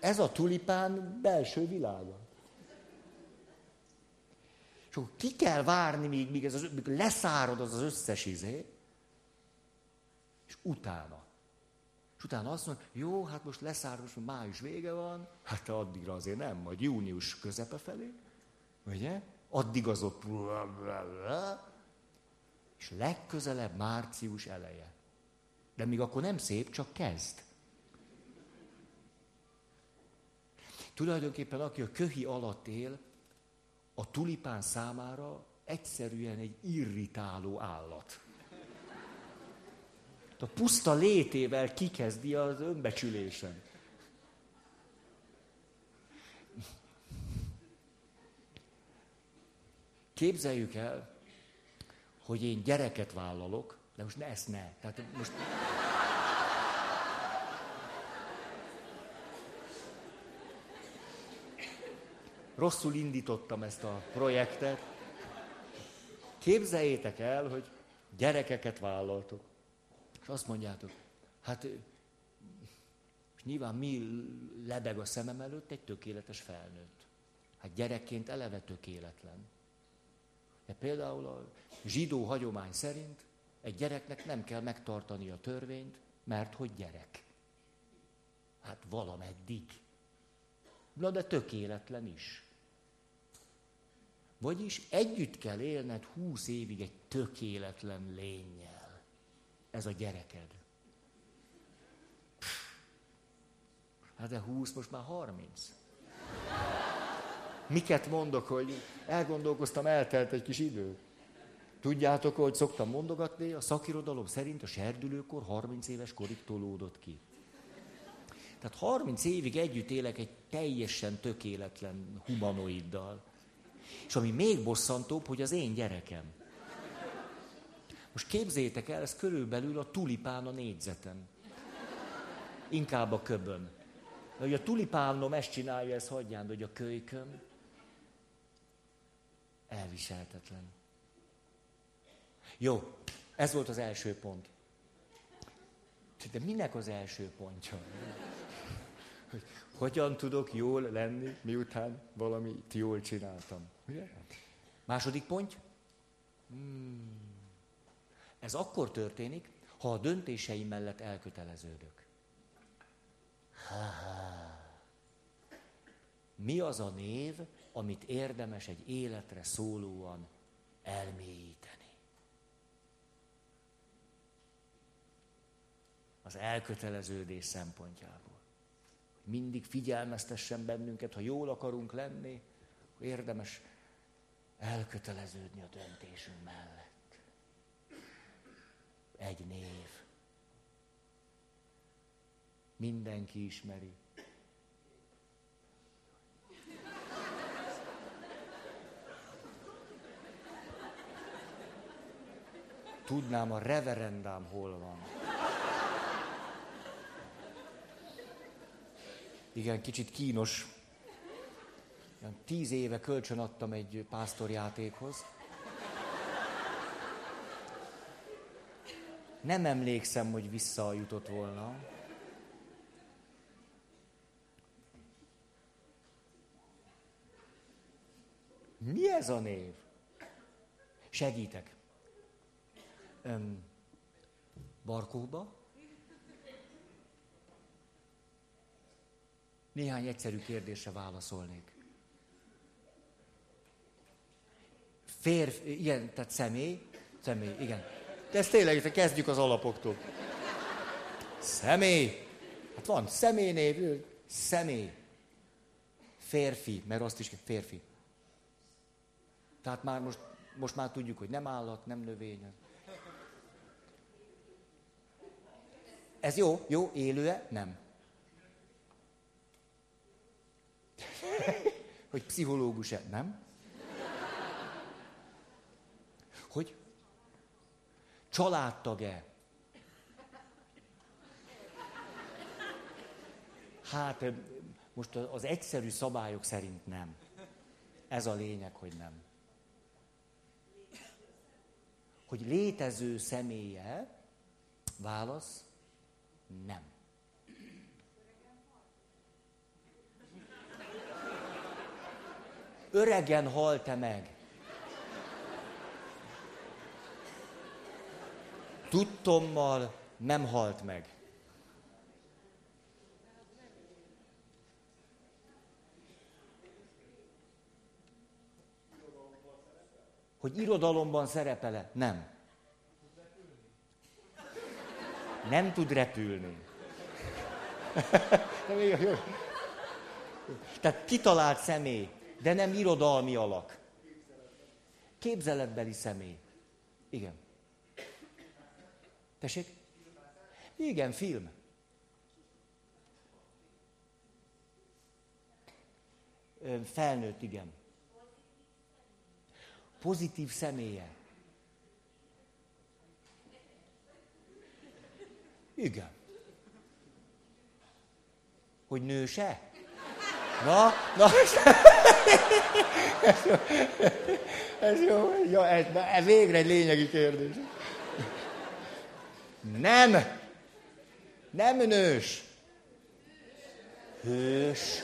Ez a tulipán belső világa. És akkor ki kell várni, míg, míg, ez az, míg leszárad az az összes izé, és utána. És utána azt mondja, jó, hát most leszárad, most május vége van, hát addigra azért nem, majd június közepe felé, ugye? Addig az ott... És legközelebb március eleje. De még akkor nem szép, csak kezd. Tulajdonképpen aki a köhi alatt él, a tulipán számára egyszerűen egy irritáló állat. A puszta létével kikezdi az önbecsülésen. Képzeljük el, hogy én gyereket vállalok, de most ne ezt ne. Tehát most... rosszul indítottam ezt a projektet. Képzeljétek el, hogy gyerekeket vállaltok. És azt mondjátok, hát nyilván mi lebeg a szemem előtt egy tökéletes felnőtt. Hát gyerekként eleve tökéletlen. De például a zsidó hagyomány szerint egy gyereknek nem kell megtartani a törvényt, mert hogy gyerek. Hát valameddig. Na de tökéletlen is. Vagyis együtt kell élned húsz évig egy tökéletlen lényel. Ez a gyereked. Hát de húsz, most már harminc. Miket mondok, hogy elgondolkoztam, eltelt egy kis idő. Tudjátok, hogy szoktam mondogatni, a szakirodalom szerint a serdülőkor 30 éves korig tolódott ki. Tehát 30 évig együtt élek egy teljesen tökéletlen humanoiddal. És ami még bosszantóbb, hogy az én gyerekem. Most képzétek el, ez körülbelül a tulipán a négyzetem. Inkább a köböm. Hogy a tulipánom ezt csinálja, ez hagyján, hogy a kölyköm elviselhetetlen. Jó, ez volt az első pont. De minek az első pontja? Hogy hogyan tudok jól lenni, miután valamit jól csináltam. Második pont. Hmm. Ez akkor történik, ha a döntéseim mellett elköteleződök. Mi az a név, amit érdemes egy életre szólóan elmélyíteni? Az elköteleződés szempontjából. Mindig figyelmeztessen bennünket, ha jól akarunk lenni, érdemes elköteleződni a döntésünk mellett. Egy név. Mindenki ismeri. Tudnám, a reverendám hol van. Igen, kicsit kínos tíz éve kölcsön adtam egy pásztorjátékhoz. Nem emlékszem, hogy visszajutott volna. Mi ez a név? Segítek. Öm, barkóba? Néhány egyszerű kérdésre válaszolnék. Férfi, igen, tehát személy, személy, igen. De ez tényleg, kezdjük az alapoktól. Személy. Hát van személynév, személy. Férfi, mert azt is férfi. Tehát már most, most már tudjuk, hogy nem állat, nem növény. Ez jó, jó, élő-e? Nem. hogy pszichológus-e? Nem. Hogy családtag-e? Hát most az egyszerű szabályok szerint nem. Ez a lényeg, hogy nem. Hogy létező személye, válasz, nem. Öregen halt-e meg? Tudtommal nem halt meg. Hogy irodalomban szerepele? Nem. Nem tud repülni. Tehát kitalált személy, de nem irodalmi alak. Képzeletbeli személy. Igen. Tessék? Igen, film. Felnőtt, igen. Pozitív személye. Igen. Hogy nőse? Na, na, ez jó, ez jó, jó ez, ez végre egy lényegi kérdés. Nem, nem nős, hős.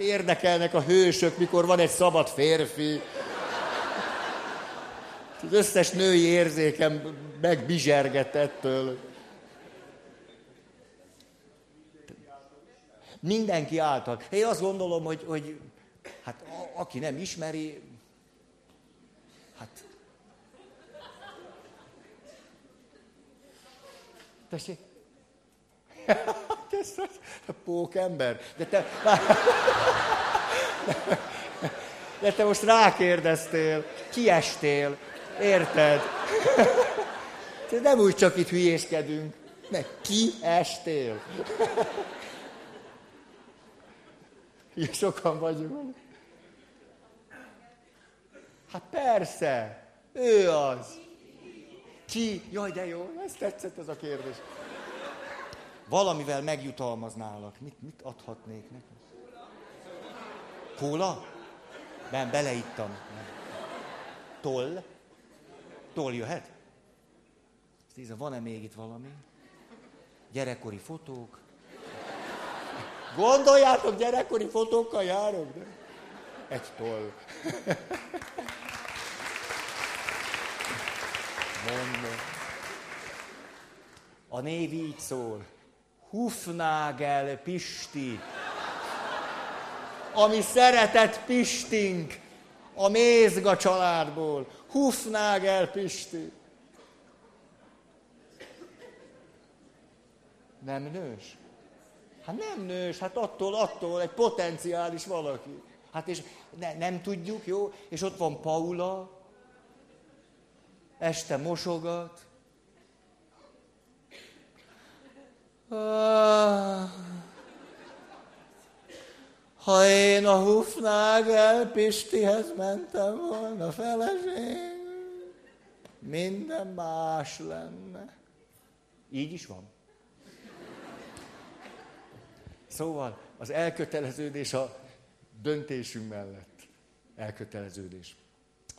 Érdekelnek a hősök, mikor van egy szabad férfi. Az összes női érzékem megbizsergett ettől. Mindenki által. Én azt gondolom, hogy, hogy hát a, aki nem ismeri, hát... Tessék? Ez a pókember. De te... De te most rákérdeztél, kiestél. Érted? Nem úgy csak itt hülyéskedünk. Meg ki estél? Sokan vagyunk. Hát persze, ő az. Ki? Jaj, de jó, ez tetszett ez a kérdés. Valamivel megjutalmaználak. Mit, mit adhatnék neki? Kóla? Nem, beleittam. Nem. Toll? Toll jöhet? Nézd, van-e még itt valami? Gyerekkori fotók? Gondoljátok, gyerekkori fotókkal járok? De... Egy toll. Mondom. A név így szól. Hufnagel Pisti. Ami szeretett Pistink a Mézga családból. Hufnagel Pisti. Nem nős? Hát nem nős, hát attól, attól egy potenciális valaki. Hát és ne, nem tudjuk, jó? És ott van Paula, este mosogat. Ah, ha én a Hufnagel Pistihez mentem volna feleség, minden más lenne. Így is van. Szóval az elköteleződés a döntésünk mellett. Elköteleződés.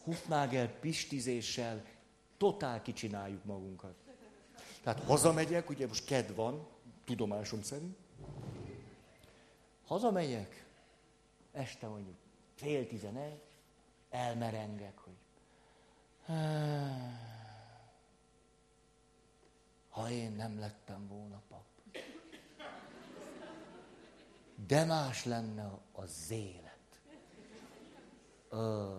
Hufnagel pistizéssel totál kicsináljuk magunkat. Tehát hazamegyek, ugye most ked van, tudomásom szerint. Hazamegyek, este mondjuk fél tizenegy, elmerengek, hogy ha én nem lettem volna pap. De más lenne az élet. Ö.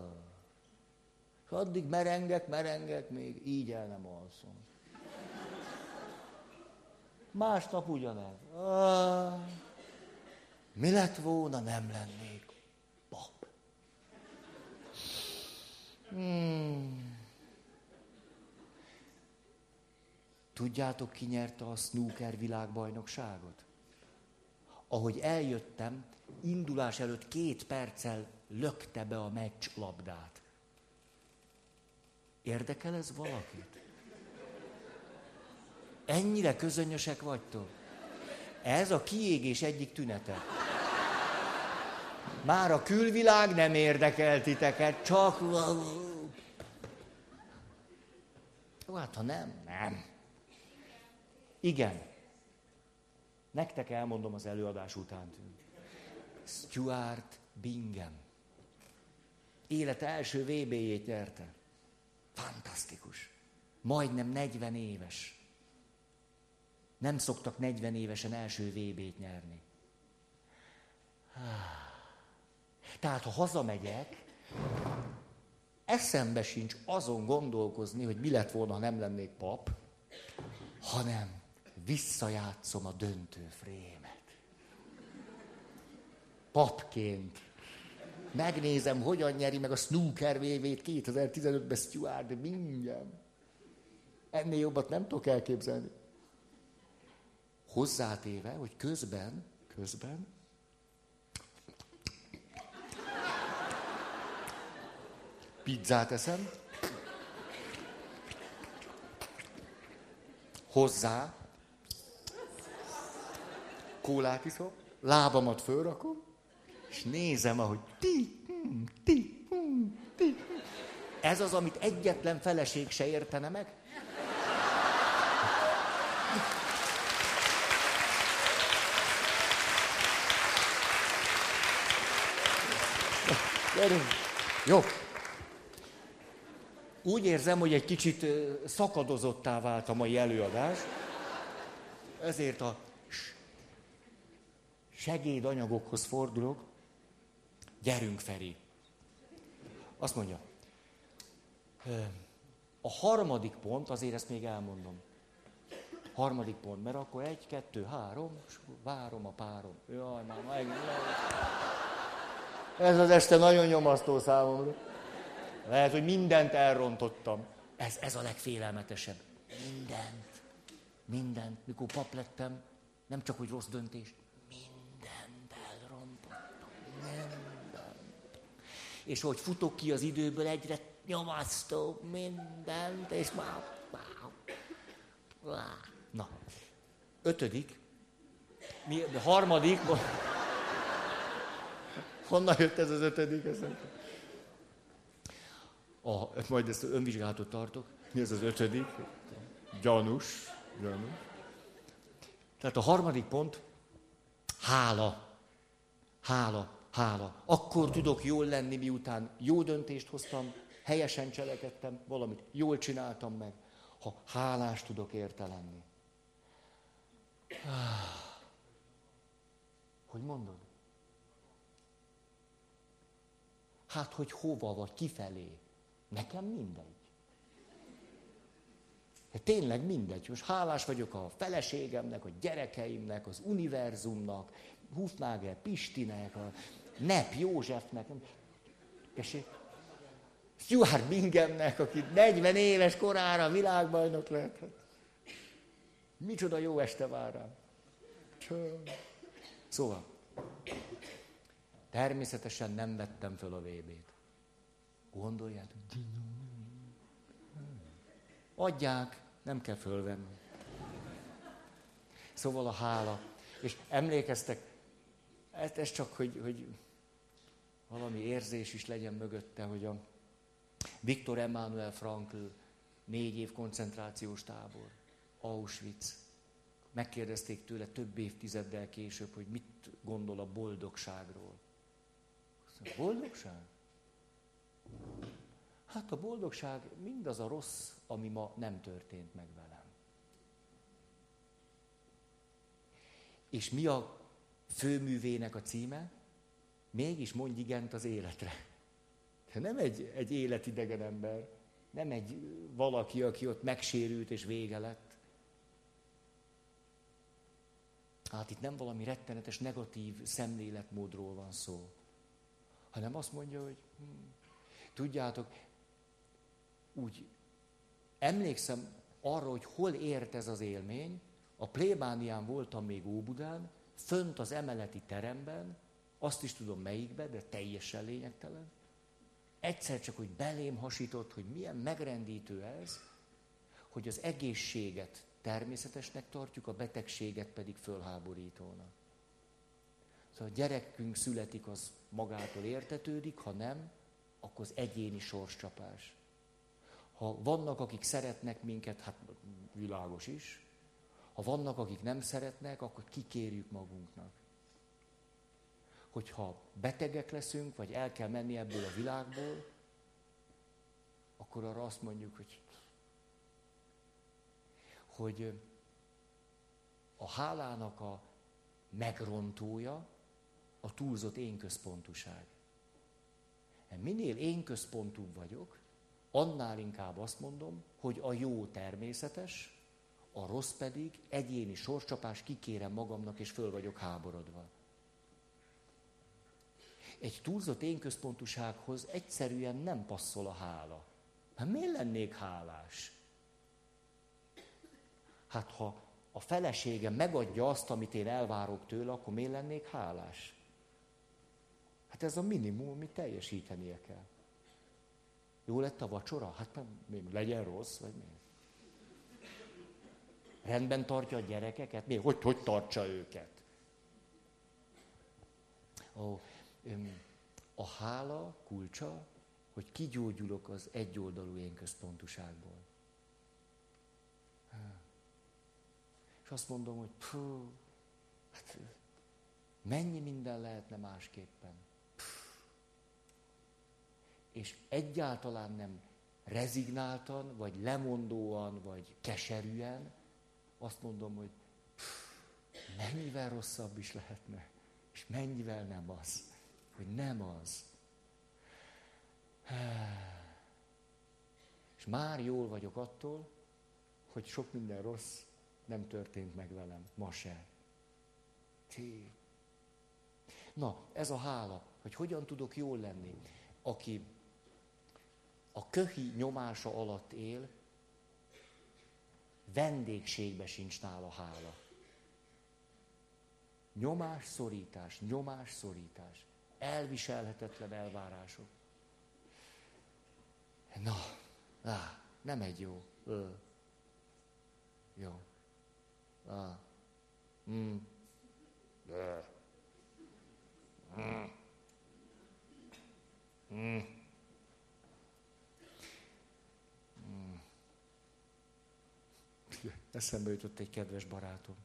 És addig merengek, merengek, még így el nem alszom. Másnap ugyanez. Ö. Mi lett volna, nem lennék pap. Hmm. Tudjátok, ki nyerte a snooker világbajnokságot? Ahogy eljöttem, indulás előtt két perccel lökte be a meccs labdát. Érdekel ez valakit? Ennyire közönösek vagytok? Ez a kiégés egyik tünete. Már a külvilág nem érdekel titeket, csak... Hát ha nem, nem. Igen. Nektek elmondom az előadás után. Stuart Bingham. Élete első VB-jét nyerte. Fantasztikus. Majdnem 40 éves. Nem szoktak 40 évesen első VB-t nyerni. Tehát, ha hazamegyek, eszembe sincs azon gondolkozni, hogy mi lett volna, ha nem lennék pap, hanem visszajátszom a döntő frémet. Papként. Megnézem, hogyan nyeri meg a snooker VV-t 2015-ben Stuart, mindjárt. Ennél jobbat nem tudok elképzelni. Hozzátéve, hogy közben, közben, pizzát eszem, hozzá kólát iszok, lábamat fölrakom, és nézem, ahogy ti, hm, ti, hm, ti. Ez az, amit egyetlen feleség se értene meg. Jó. Úgy érzem, hogy egy kicsit szakadozottá vált a mai előadás. Ezért a segédanyagokhoz fordulok, gyerünk Feri. Azt mondja, a harmadik pont, azért ezt még elmondom. Harmadik pont, mert akkor egy, kettő, három, és várom a párom. Jaj, már meg, Ez az este nagyon nyomasztó számomra. Lehet, hogy mindent elrontottam. Ez, ez a legfélelmetesebb. Mindent. Mindent. Mikor pap lettem, nem csak, hogy rossz döntés, és hogy futok ki az időből egyre nyomasztó mindent, és már... Na, ötödik, mi, harmadik, honnan jött ez az ötödik? A, majd ezt önvizsgálatot tartok. Mi ez az ötödik? Gyanús. Gyanús. Tehát a harmadik pont, hála. Hála hála. Akkor tudok jól lenni, miután jó döntést hoztam, helyesen cselekedtem, valamit jól csináltam meg, ha hálás tudok érte lenni. Hogy mondod? Hát, hogy hova vagy, kifelé. Nekem mindegy. Hát tényleg mindegy. Most hálás vagyok a feleségemnek, a gyerekeimnek, az univerzumnak, Hufnagel Pistinek, a Nep Józsefnek, Tessék? Stuart Binghamnek, aki 40 éves korára világbajnok lehetett. Micsoda jó este vár rám. Szóval, természetesen nem vettem föl a VB-t. Gondoljátok. Adják, nem kell fölvenni. Szóval a hála. És emlékeztek, ez, ez csak, hogy, hogy valami érzés is legyen mögötte, hogy a Viktor Emmanuel Frankl négy év koncentrációs tábor, Auschwitz. Megkérdezték tőle több évtizeddel később, hogy mit gondol a boldogságról. A boldogság? Hát a boldogság mindaz a rossz, ami ma nem történt meg velem. És mi a főművének a címe? Mégis mondj igent az életre. Nem egy, egy életidegen ember, nem egy valaki, aki ott megsérült és vége lett. Hát itt nem valami rettenetes, negatív szemléletmódról van szó, hanem azt mondja, hogy hm, tudjátok, úgy emlékszem arra, hogy hol ért ez az élmény, a plébánián voltam még Óbudán, fönt az emeleti teremben, azt is tudom melyikbe, de teljesen lényegtelen. Egyszer csak, hogy belém hasított, hogy milyen megrendítő ez, hogy az egészséget természetesnek tartjuk, a betegséget pedig fölháborítónak. Szóval a gyerekünk születik, az magától értetődik, ha nem, akkor az egyéni sorscsapás. Ha vannak, akik szeretnek minket, hát világos is. Ha vannak, akik nem szeretnek, akkor kikérjük magunknak. Hogyha betegek leszünk, vagy el kell menni ebből a világból, akkor arra azt mondjuk, hogy, hogy a hálának a megrontója a túlzott énközpontúság. Minél énközpontúbb vagyok, annál inkább azt mondom, hogy a jó természetes, a rossz pedig egyéni sorscsapás, kikérem magamnak, és föl vagyok háborodva. Egy túlzott énközpontúsághoz egyszerűen nem passzol a hála. Hát miért lennék hálás? Hát ha a felesége megadja azt, amit én elvárok tőle, akkor miért lennék hálás? Hát ez a minimum, amit teljesítenie kell. Jó lett a vacsora? Hát nem, legyen rossz, vagy mi? Rendben tartja a gyerekeket? Mi? Hogy, hogy tartsa őket? A, a hála kulcsa, hogy kigyógyulok az egyoldalú én központuságból. És azt mondom, hogy pfú, hát mennyi minden lehetne másképpen és egyáltalán nem rezignáltan, vagy lemondóan, vagy keserűen, azt mondom, hogy pff, mennyivel rosszabb is lehetne, és mennyivel nem az, hogy nem az. És már jól vagyok attól, hogy sok minden rossz nem történt meg velem, ma se. Ti. Na, ez a hála, hogy hogyan tudok jól lenni. Aki a köhi nyomása alatt él, vendégségbe sincs nála hála. Nyomás, szorítás, nyomás, szorítás. Elviselhetetlen elvárások. Na, á, nem egy jó. Ö. Jó. Á. Mm. Ö. Mm. Mm. Eszembe jutott egy kedves barátom.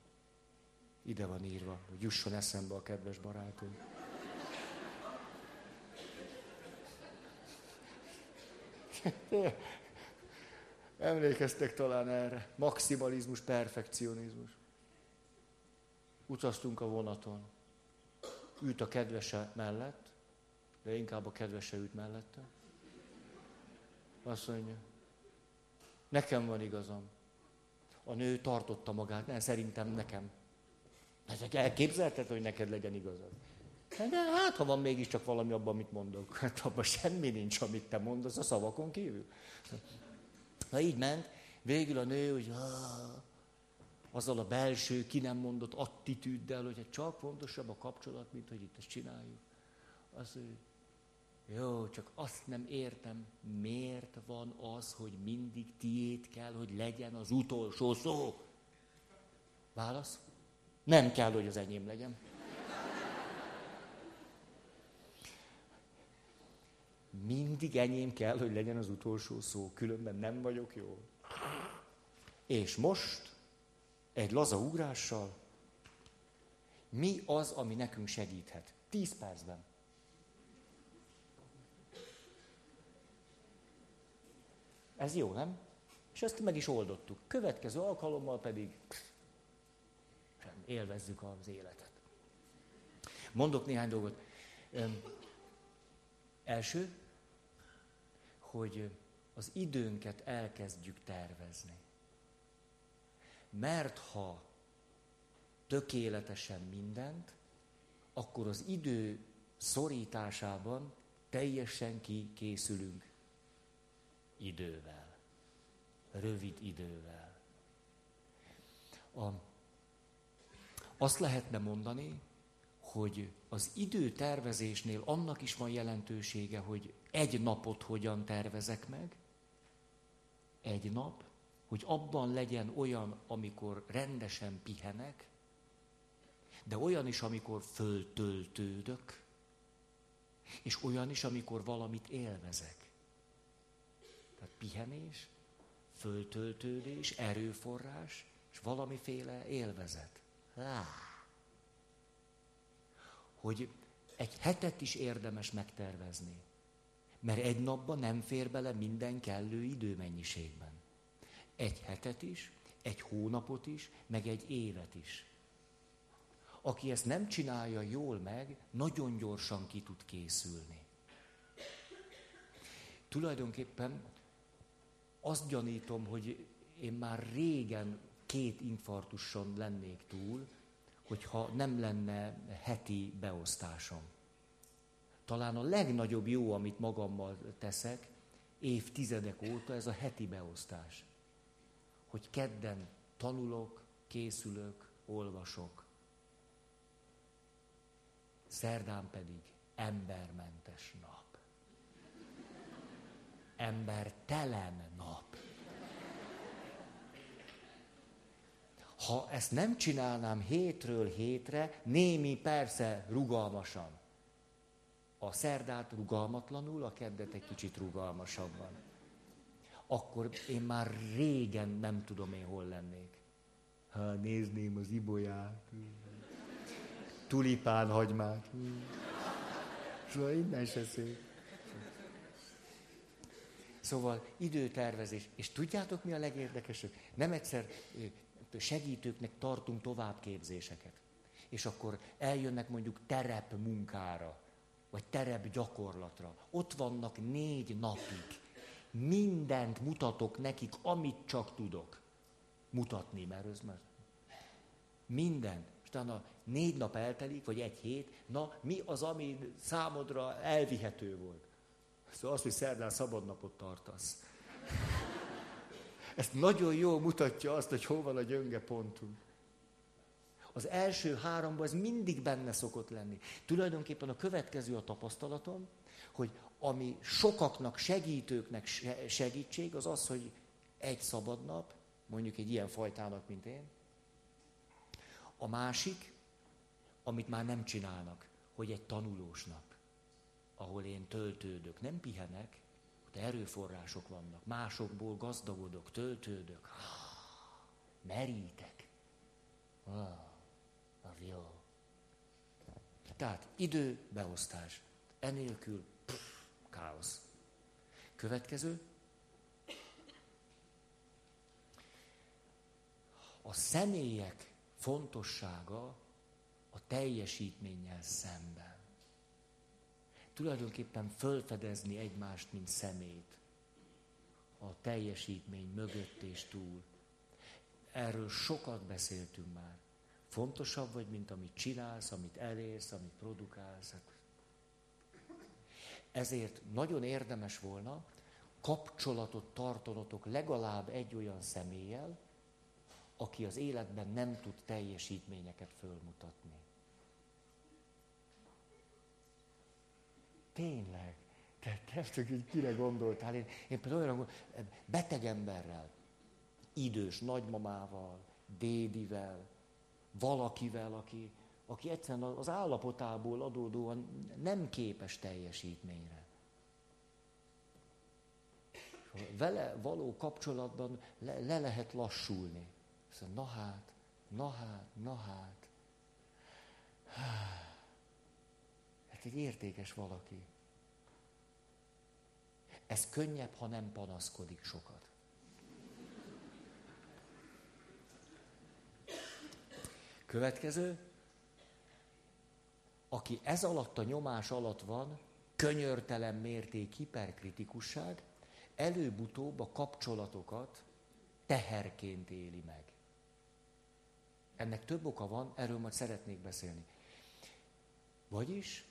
Ide van írva, hogy jusson eszembe a kedves barátom. Emlékeztek talán erre. Maximalizmus, perfekcionizmus. Utaztunk a vonaton. Ült a kedvese mellett, de inkább a kedvese ült mellette. Azt mondja, nekem van igazam a nő tartotta magát, nem, szerintem nekem. Hát elképzelted, hogy neked legyen igazad? De hát, ha van mégiscsak valami abban, amit mondok. Hát abban semmi nincs, amit te mondasz a szavakon kívül. Na így ment, végül a nő, hogy azzal a belső, ki nem mondott attitűddel, hogy csak fontosabb a kapcsolat, mint hogy itt ezt csináljuk. Az, jó, csak azt nem értem, miért van az, hogy mindig tiét kell, hogy legyen az utolsó szó. Válasz? Nem kell, hogy az enyém legyen. mindig enyém kell, hogy legyen az utolsó szó, különben nem vagyok jó. És most egy laza ugrással mi az, ami nekünk segíthet? Tíz percben. Ez jó, nem? És ezt meg is oldottuk. Következő alkalommal pedig sem, élvezzük az életet. Mondok néhány dolgot. Első, hogy az időnket elkezdjük tervezni. Mert ha tökéletesen mindent, akkor az idő szorításában teljesen kikészülünk idővel. Rövid idővel. A, azt lehetne mondani, hogy az időtervezésnél annak is van jelentősége, hogy egy napot hogyan tervezek meg, egy nap, hogy abban legyen olyan, amikor rendesen pihenek, de olyan is, amikor föltöltődök, és olyan is, amikor valamit élvezek. Tehát pihenés, föltöltődés, erőforrás, és valamiféle élvezet. Ah. Hogy egy hetet is érdemes megtervezni. Mert egy napban nem fér bele minden kellő időmennyiségben. Egy hetet is, egy hónapot is, meg egy évet is. Aki ezt nem csinálja jól meg, nagyon gyorsan ki tud készülni. Tulajdonképpen azt gyanítom, hogy én már régen két infarktuson lennék túl, hogyha nem lenne heti beosztásom. Talán a legnagyobb jó, amit magammal teszek, évtizedek óta, ez a heti beosztás. Hogy kedden tanulok, készülök, olvasok. Szerdán pedig embermentes nap. Embertelen nap. Ha ezt nem csinálnám hétről hétre, némi persze rugalmasan, a szerdát rugalmatlanul, a keddet egy kicsit rugalmasabban. Akkor én már régen nem tudom én hol lennék. Ha nézném az ibolyát, tulipán hagymát. Szóval innen se szép. Szóval időtervezés. És tudjátok, mi a legérdekesebb? Nem egyszer segítőknek tartunk továbbképzéseket. És akkor eljönnek mondjuk terep munkára vagy terep gyakorlatra. Ott vannak négy napig. Mindent mutatok nekik, amit csak tudok. Mutatni, mert ez már... Mindent. És utána négy nap eltelik, vagy egy hét, na mi az, ami számodra elvihető volt? Szóval az, hogy szerdán szabadnapot tartasz. Ezt nagyon jól mutatja azt, hogy hol van a gyönge pontunk. Az első háromban ez mindig benne szokott lenni. Tulajdonképpen a következő a tapasztalatom, hogy ami sokaknak, segítőknek segítség, az az, hogy egy szabad nap, mondjuk egy ilyen fajtának, mint én. A másik, amit már nem csinálnak, hogy egy tanulós nap, ahol én töltődök, nem pihenek, de erőforrások vannak, másokból gazdagodok, töltődök, merítek. Ah az jó. Tehát idő, beosztás. Enélkül pff, káosz. Következő. A személyek fontossága a teljesítménnyel szemben. Tulajdonképpen fölfedezni egymást, mint szemét. A teljesítmény mögött és túl. Erről sokat beszéltünk már. Fontosabb vagy, mint amit csinálsz, amit elérsz, amit produkálsz. Ezért nagyon érdemes volna kapcsolatot tartanotok legalább egy olyan személlyel, aki az életben nem tud teljesítményeket fölmutatni. Tényleg. Te, te hogy kire gondoltál. Én, én például olyan beteg emberrel, idős nagymamával, dédivel, valakivel, aki, aki egyszerűen az állapotából adódóan nem képes teljesítményre. vele való kapcsolatban le, le lehet lassulni. Szóval, na hát, na hát, na hát. Hát egy értékes valaki. Ez könnyebb, ha nem panaszkodik sokat. Következő. Aki ez alatt a nyomás alatt van, könyörtelen mérték hiperkritikusság, előbb-utóbb a kapcsolatokat teherként éli meg. Ennek több oka van, erről majd szeretnék beszélni. Vagyis,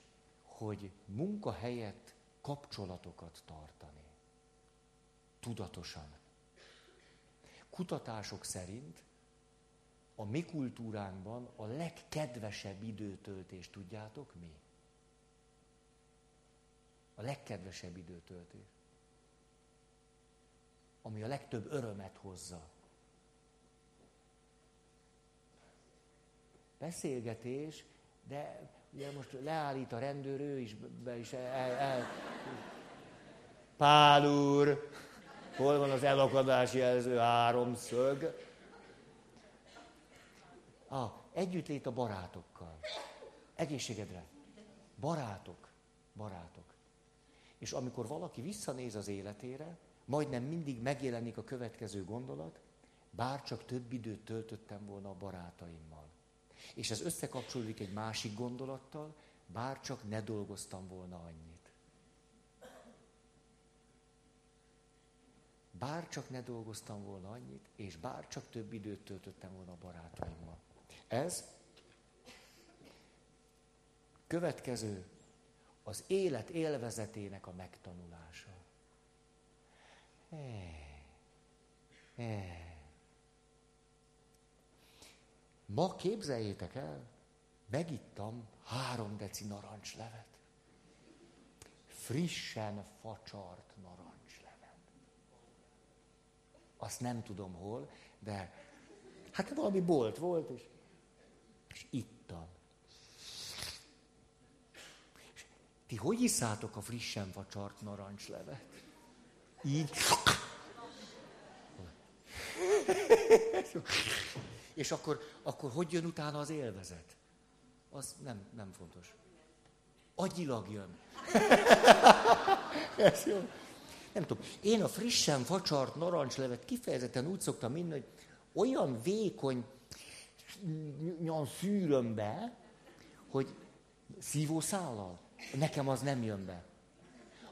hogy munka helyett kapcsolatokat tartani. Tudatosan. Kutatások szerint a mi kultúránkban a legkedvesebb időtöltés, tudjátok mi? A legkedvesebb időtöltés. Ami a legtöbb örömet hozza. Beszélgetés, de ugye most leállít a rendőr, ő is be is el, el. Pál úr, hol van az elakadási jelző háromszög? Ah, együttlét a barátokkal. Egészségedre. Barátok. Barátok. És amikor valaki visszanéz az életére, majdnem mindig megjelenik a következő gondolat, bár csak több időt töltöttem volna a barátaimmal. És ez összekapcsolódik egy másik gondolattal, bár csak ne dolgoztam volna annyit. Bár csak ne dolgoztam volna annyit, és bár csak több időt töltöttem volna a barátaimmal. Ez következő az élet élvezetének a megtanulása. Ma képzeljétek el, megittam három deci narancslevet. Frissen facsart narancslevet. Azt nem tudom hol, de hát valami bolt volt, és és ittam. És ti hogy iszátok a frissen vacsart narancslevet? Így. És akkor, akkor hogy jön utána az élvezet? Az nem, nem fontos. Agyilag jön. Ez jó. Nem tudom. Én a frissen facsart narancslevet kifejezetten úgy szoktam inni, hogy olyan vékony olyan szűröm be, hogy szívószállal. Nekem az nem jön be.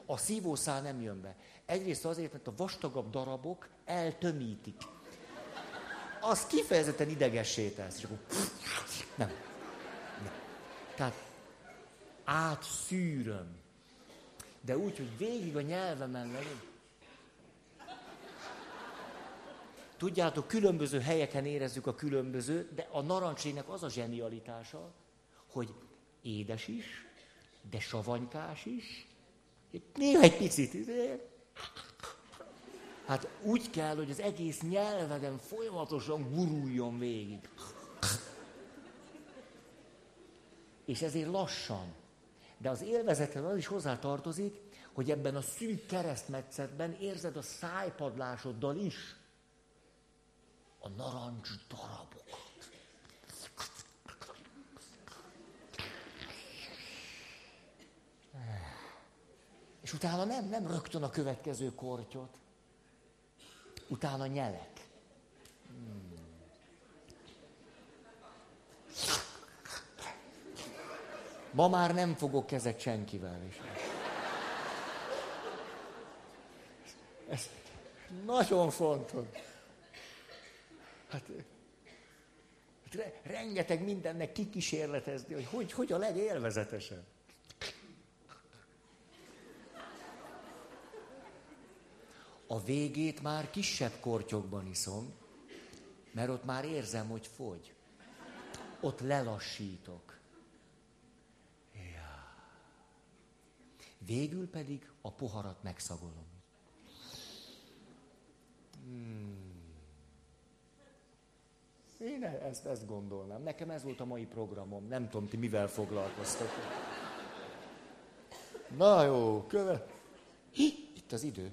A szívószál nem jön be. Egyrészt azért, mert a vastagabb darabok eltömítik. Az kifejezetten idegessé tesz. És akkor nem. nem. Tehát átszűröm. De úgy, hogy végig a nyelvemen legyen. Tudjátok, különböző helyeken érezzük a különböző, de a narancsének az a zsenialitása, hogy édes is, de savanykás is, néha egy picit. Hát úgy kell, hogy az egész nyelveden folyamatosan guruljon végig. És ezért lassan. De az élvezethez az is hozzá tartozik, hogy ebben a szűk keresztmetszetben érzed a szájpadlásoddal is, a narancs darabokat. És utána nem, nem rögtön a következő kortyot. Utána nyelek. Hmm. Ma már nem fogok kezet senkivel is. Ez nagyon fontos. Hát, hát rengeteg mindennek kikísérletezni, hogy, hogy hogy a legélvezetesebb. A végét már kisebb kortyokban iszom, mert ott már érzem, hogy fogy. Ott lelassítok. Ja. Végül pedig a poharat megszagolom. Hmm. Én e- ezt, ezt gondolnám. Nekem ez volt a mai programom. Nem tudom, ti mivel foglalkoztok. Na jó, követ. Itt az idő.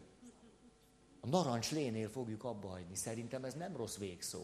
A narancslénél fogjuk abba hagyni. Szerintem ez nem rossz végszó.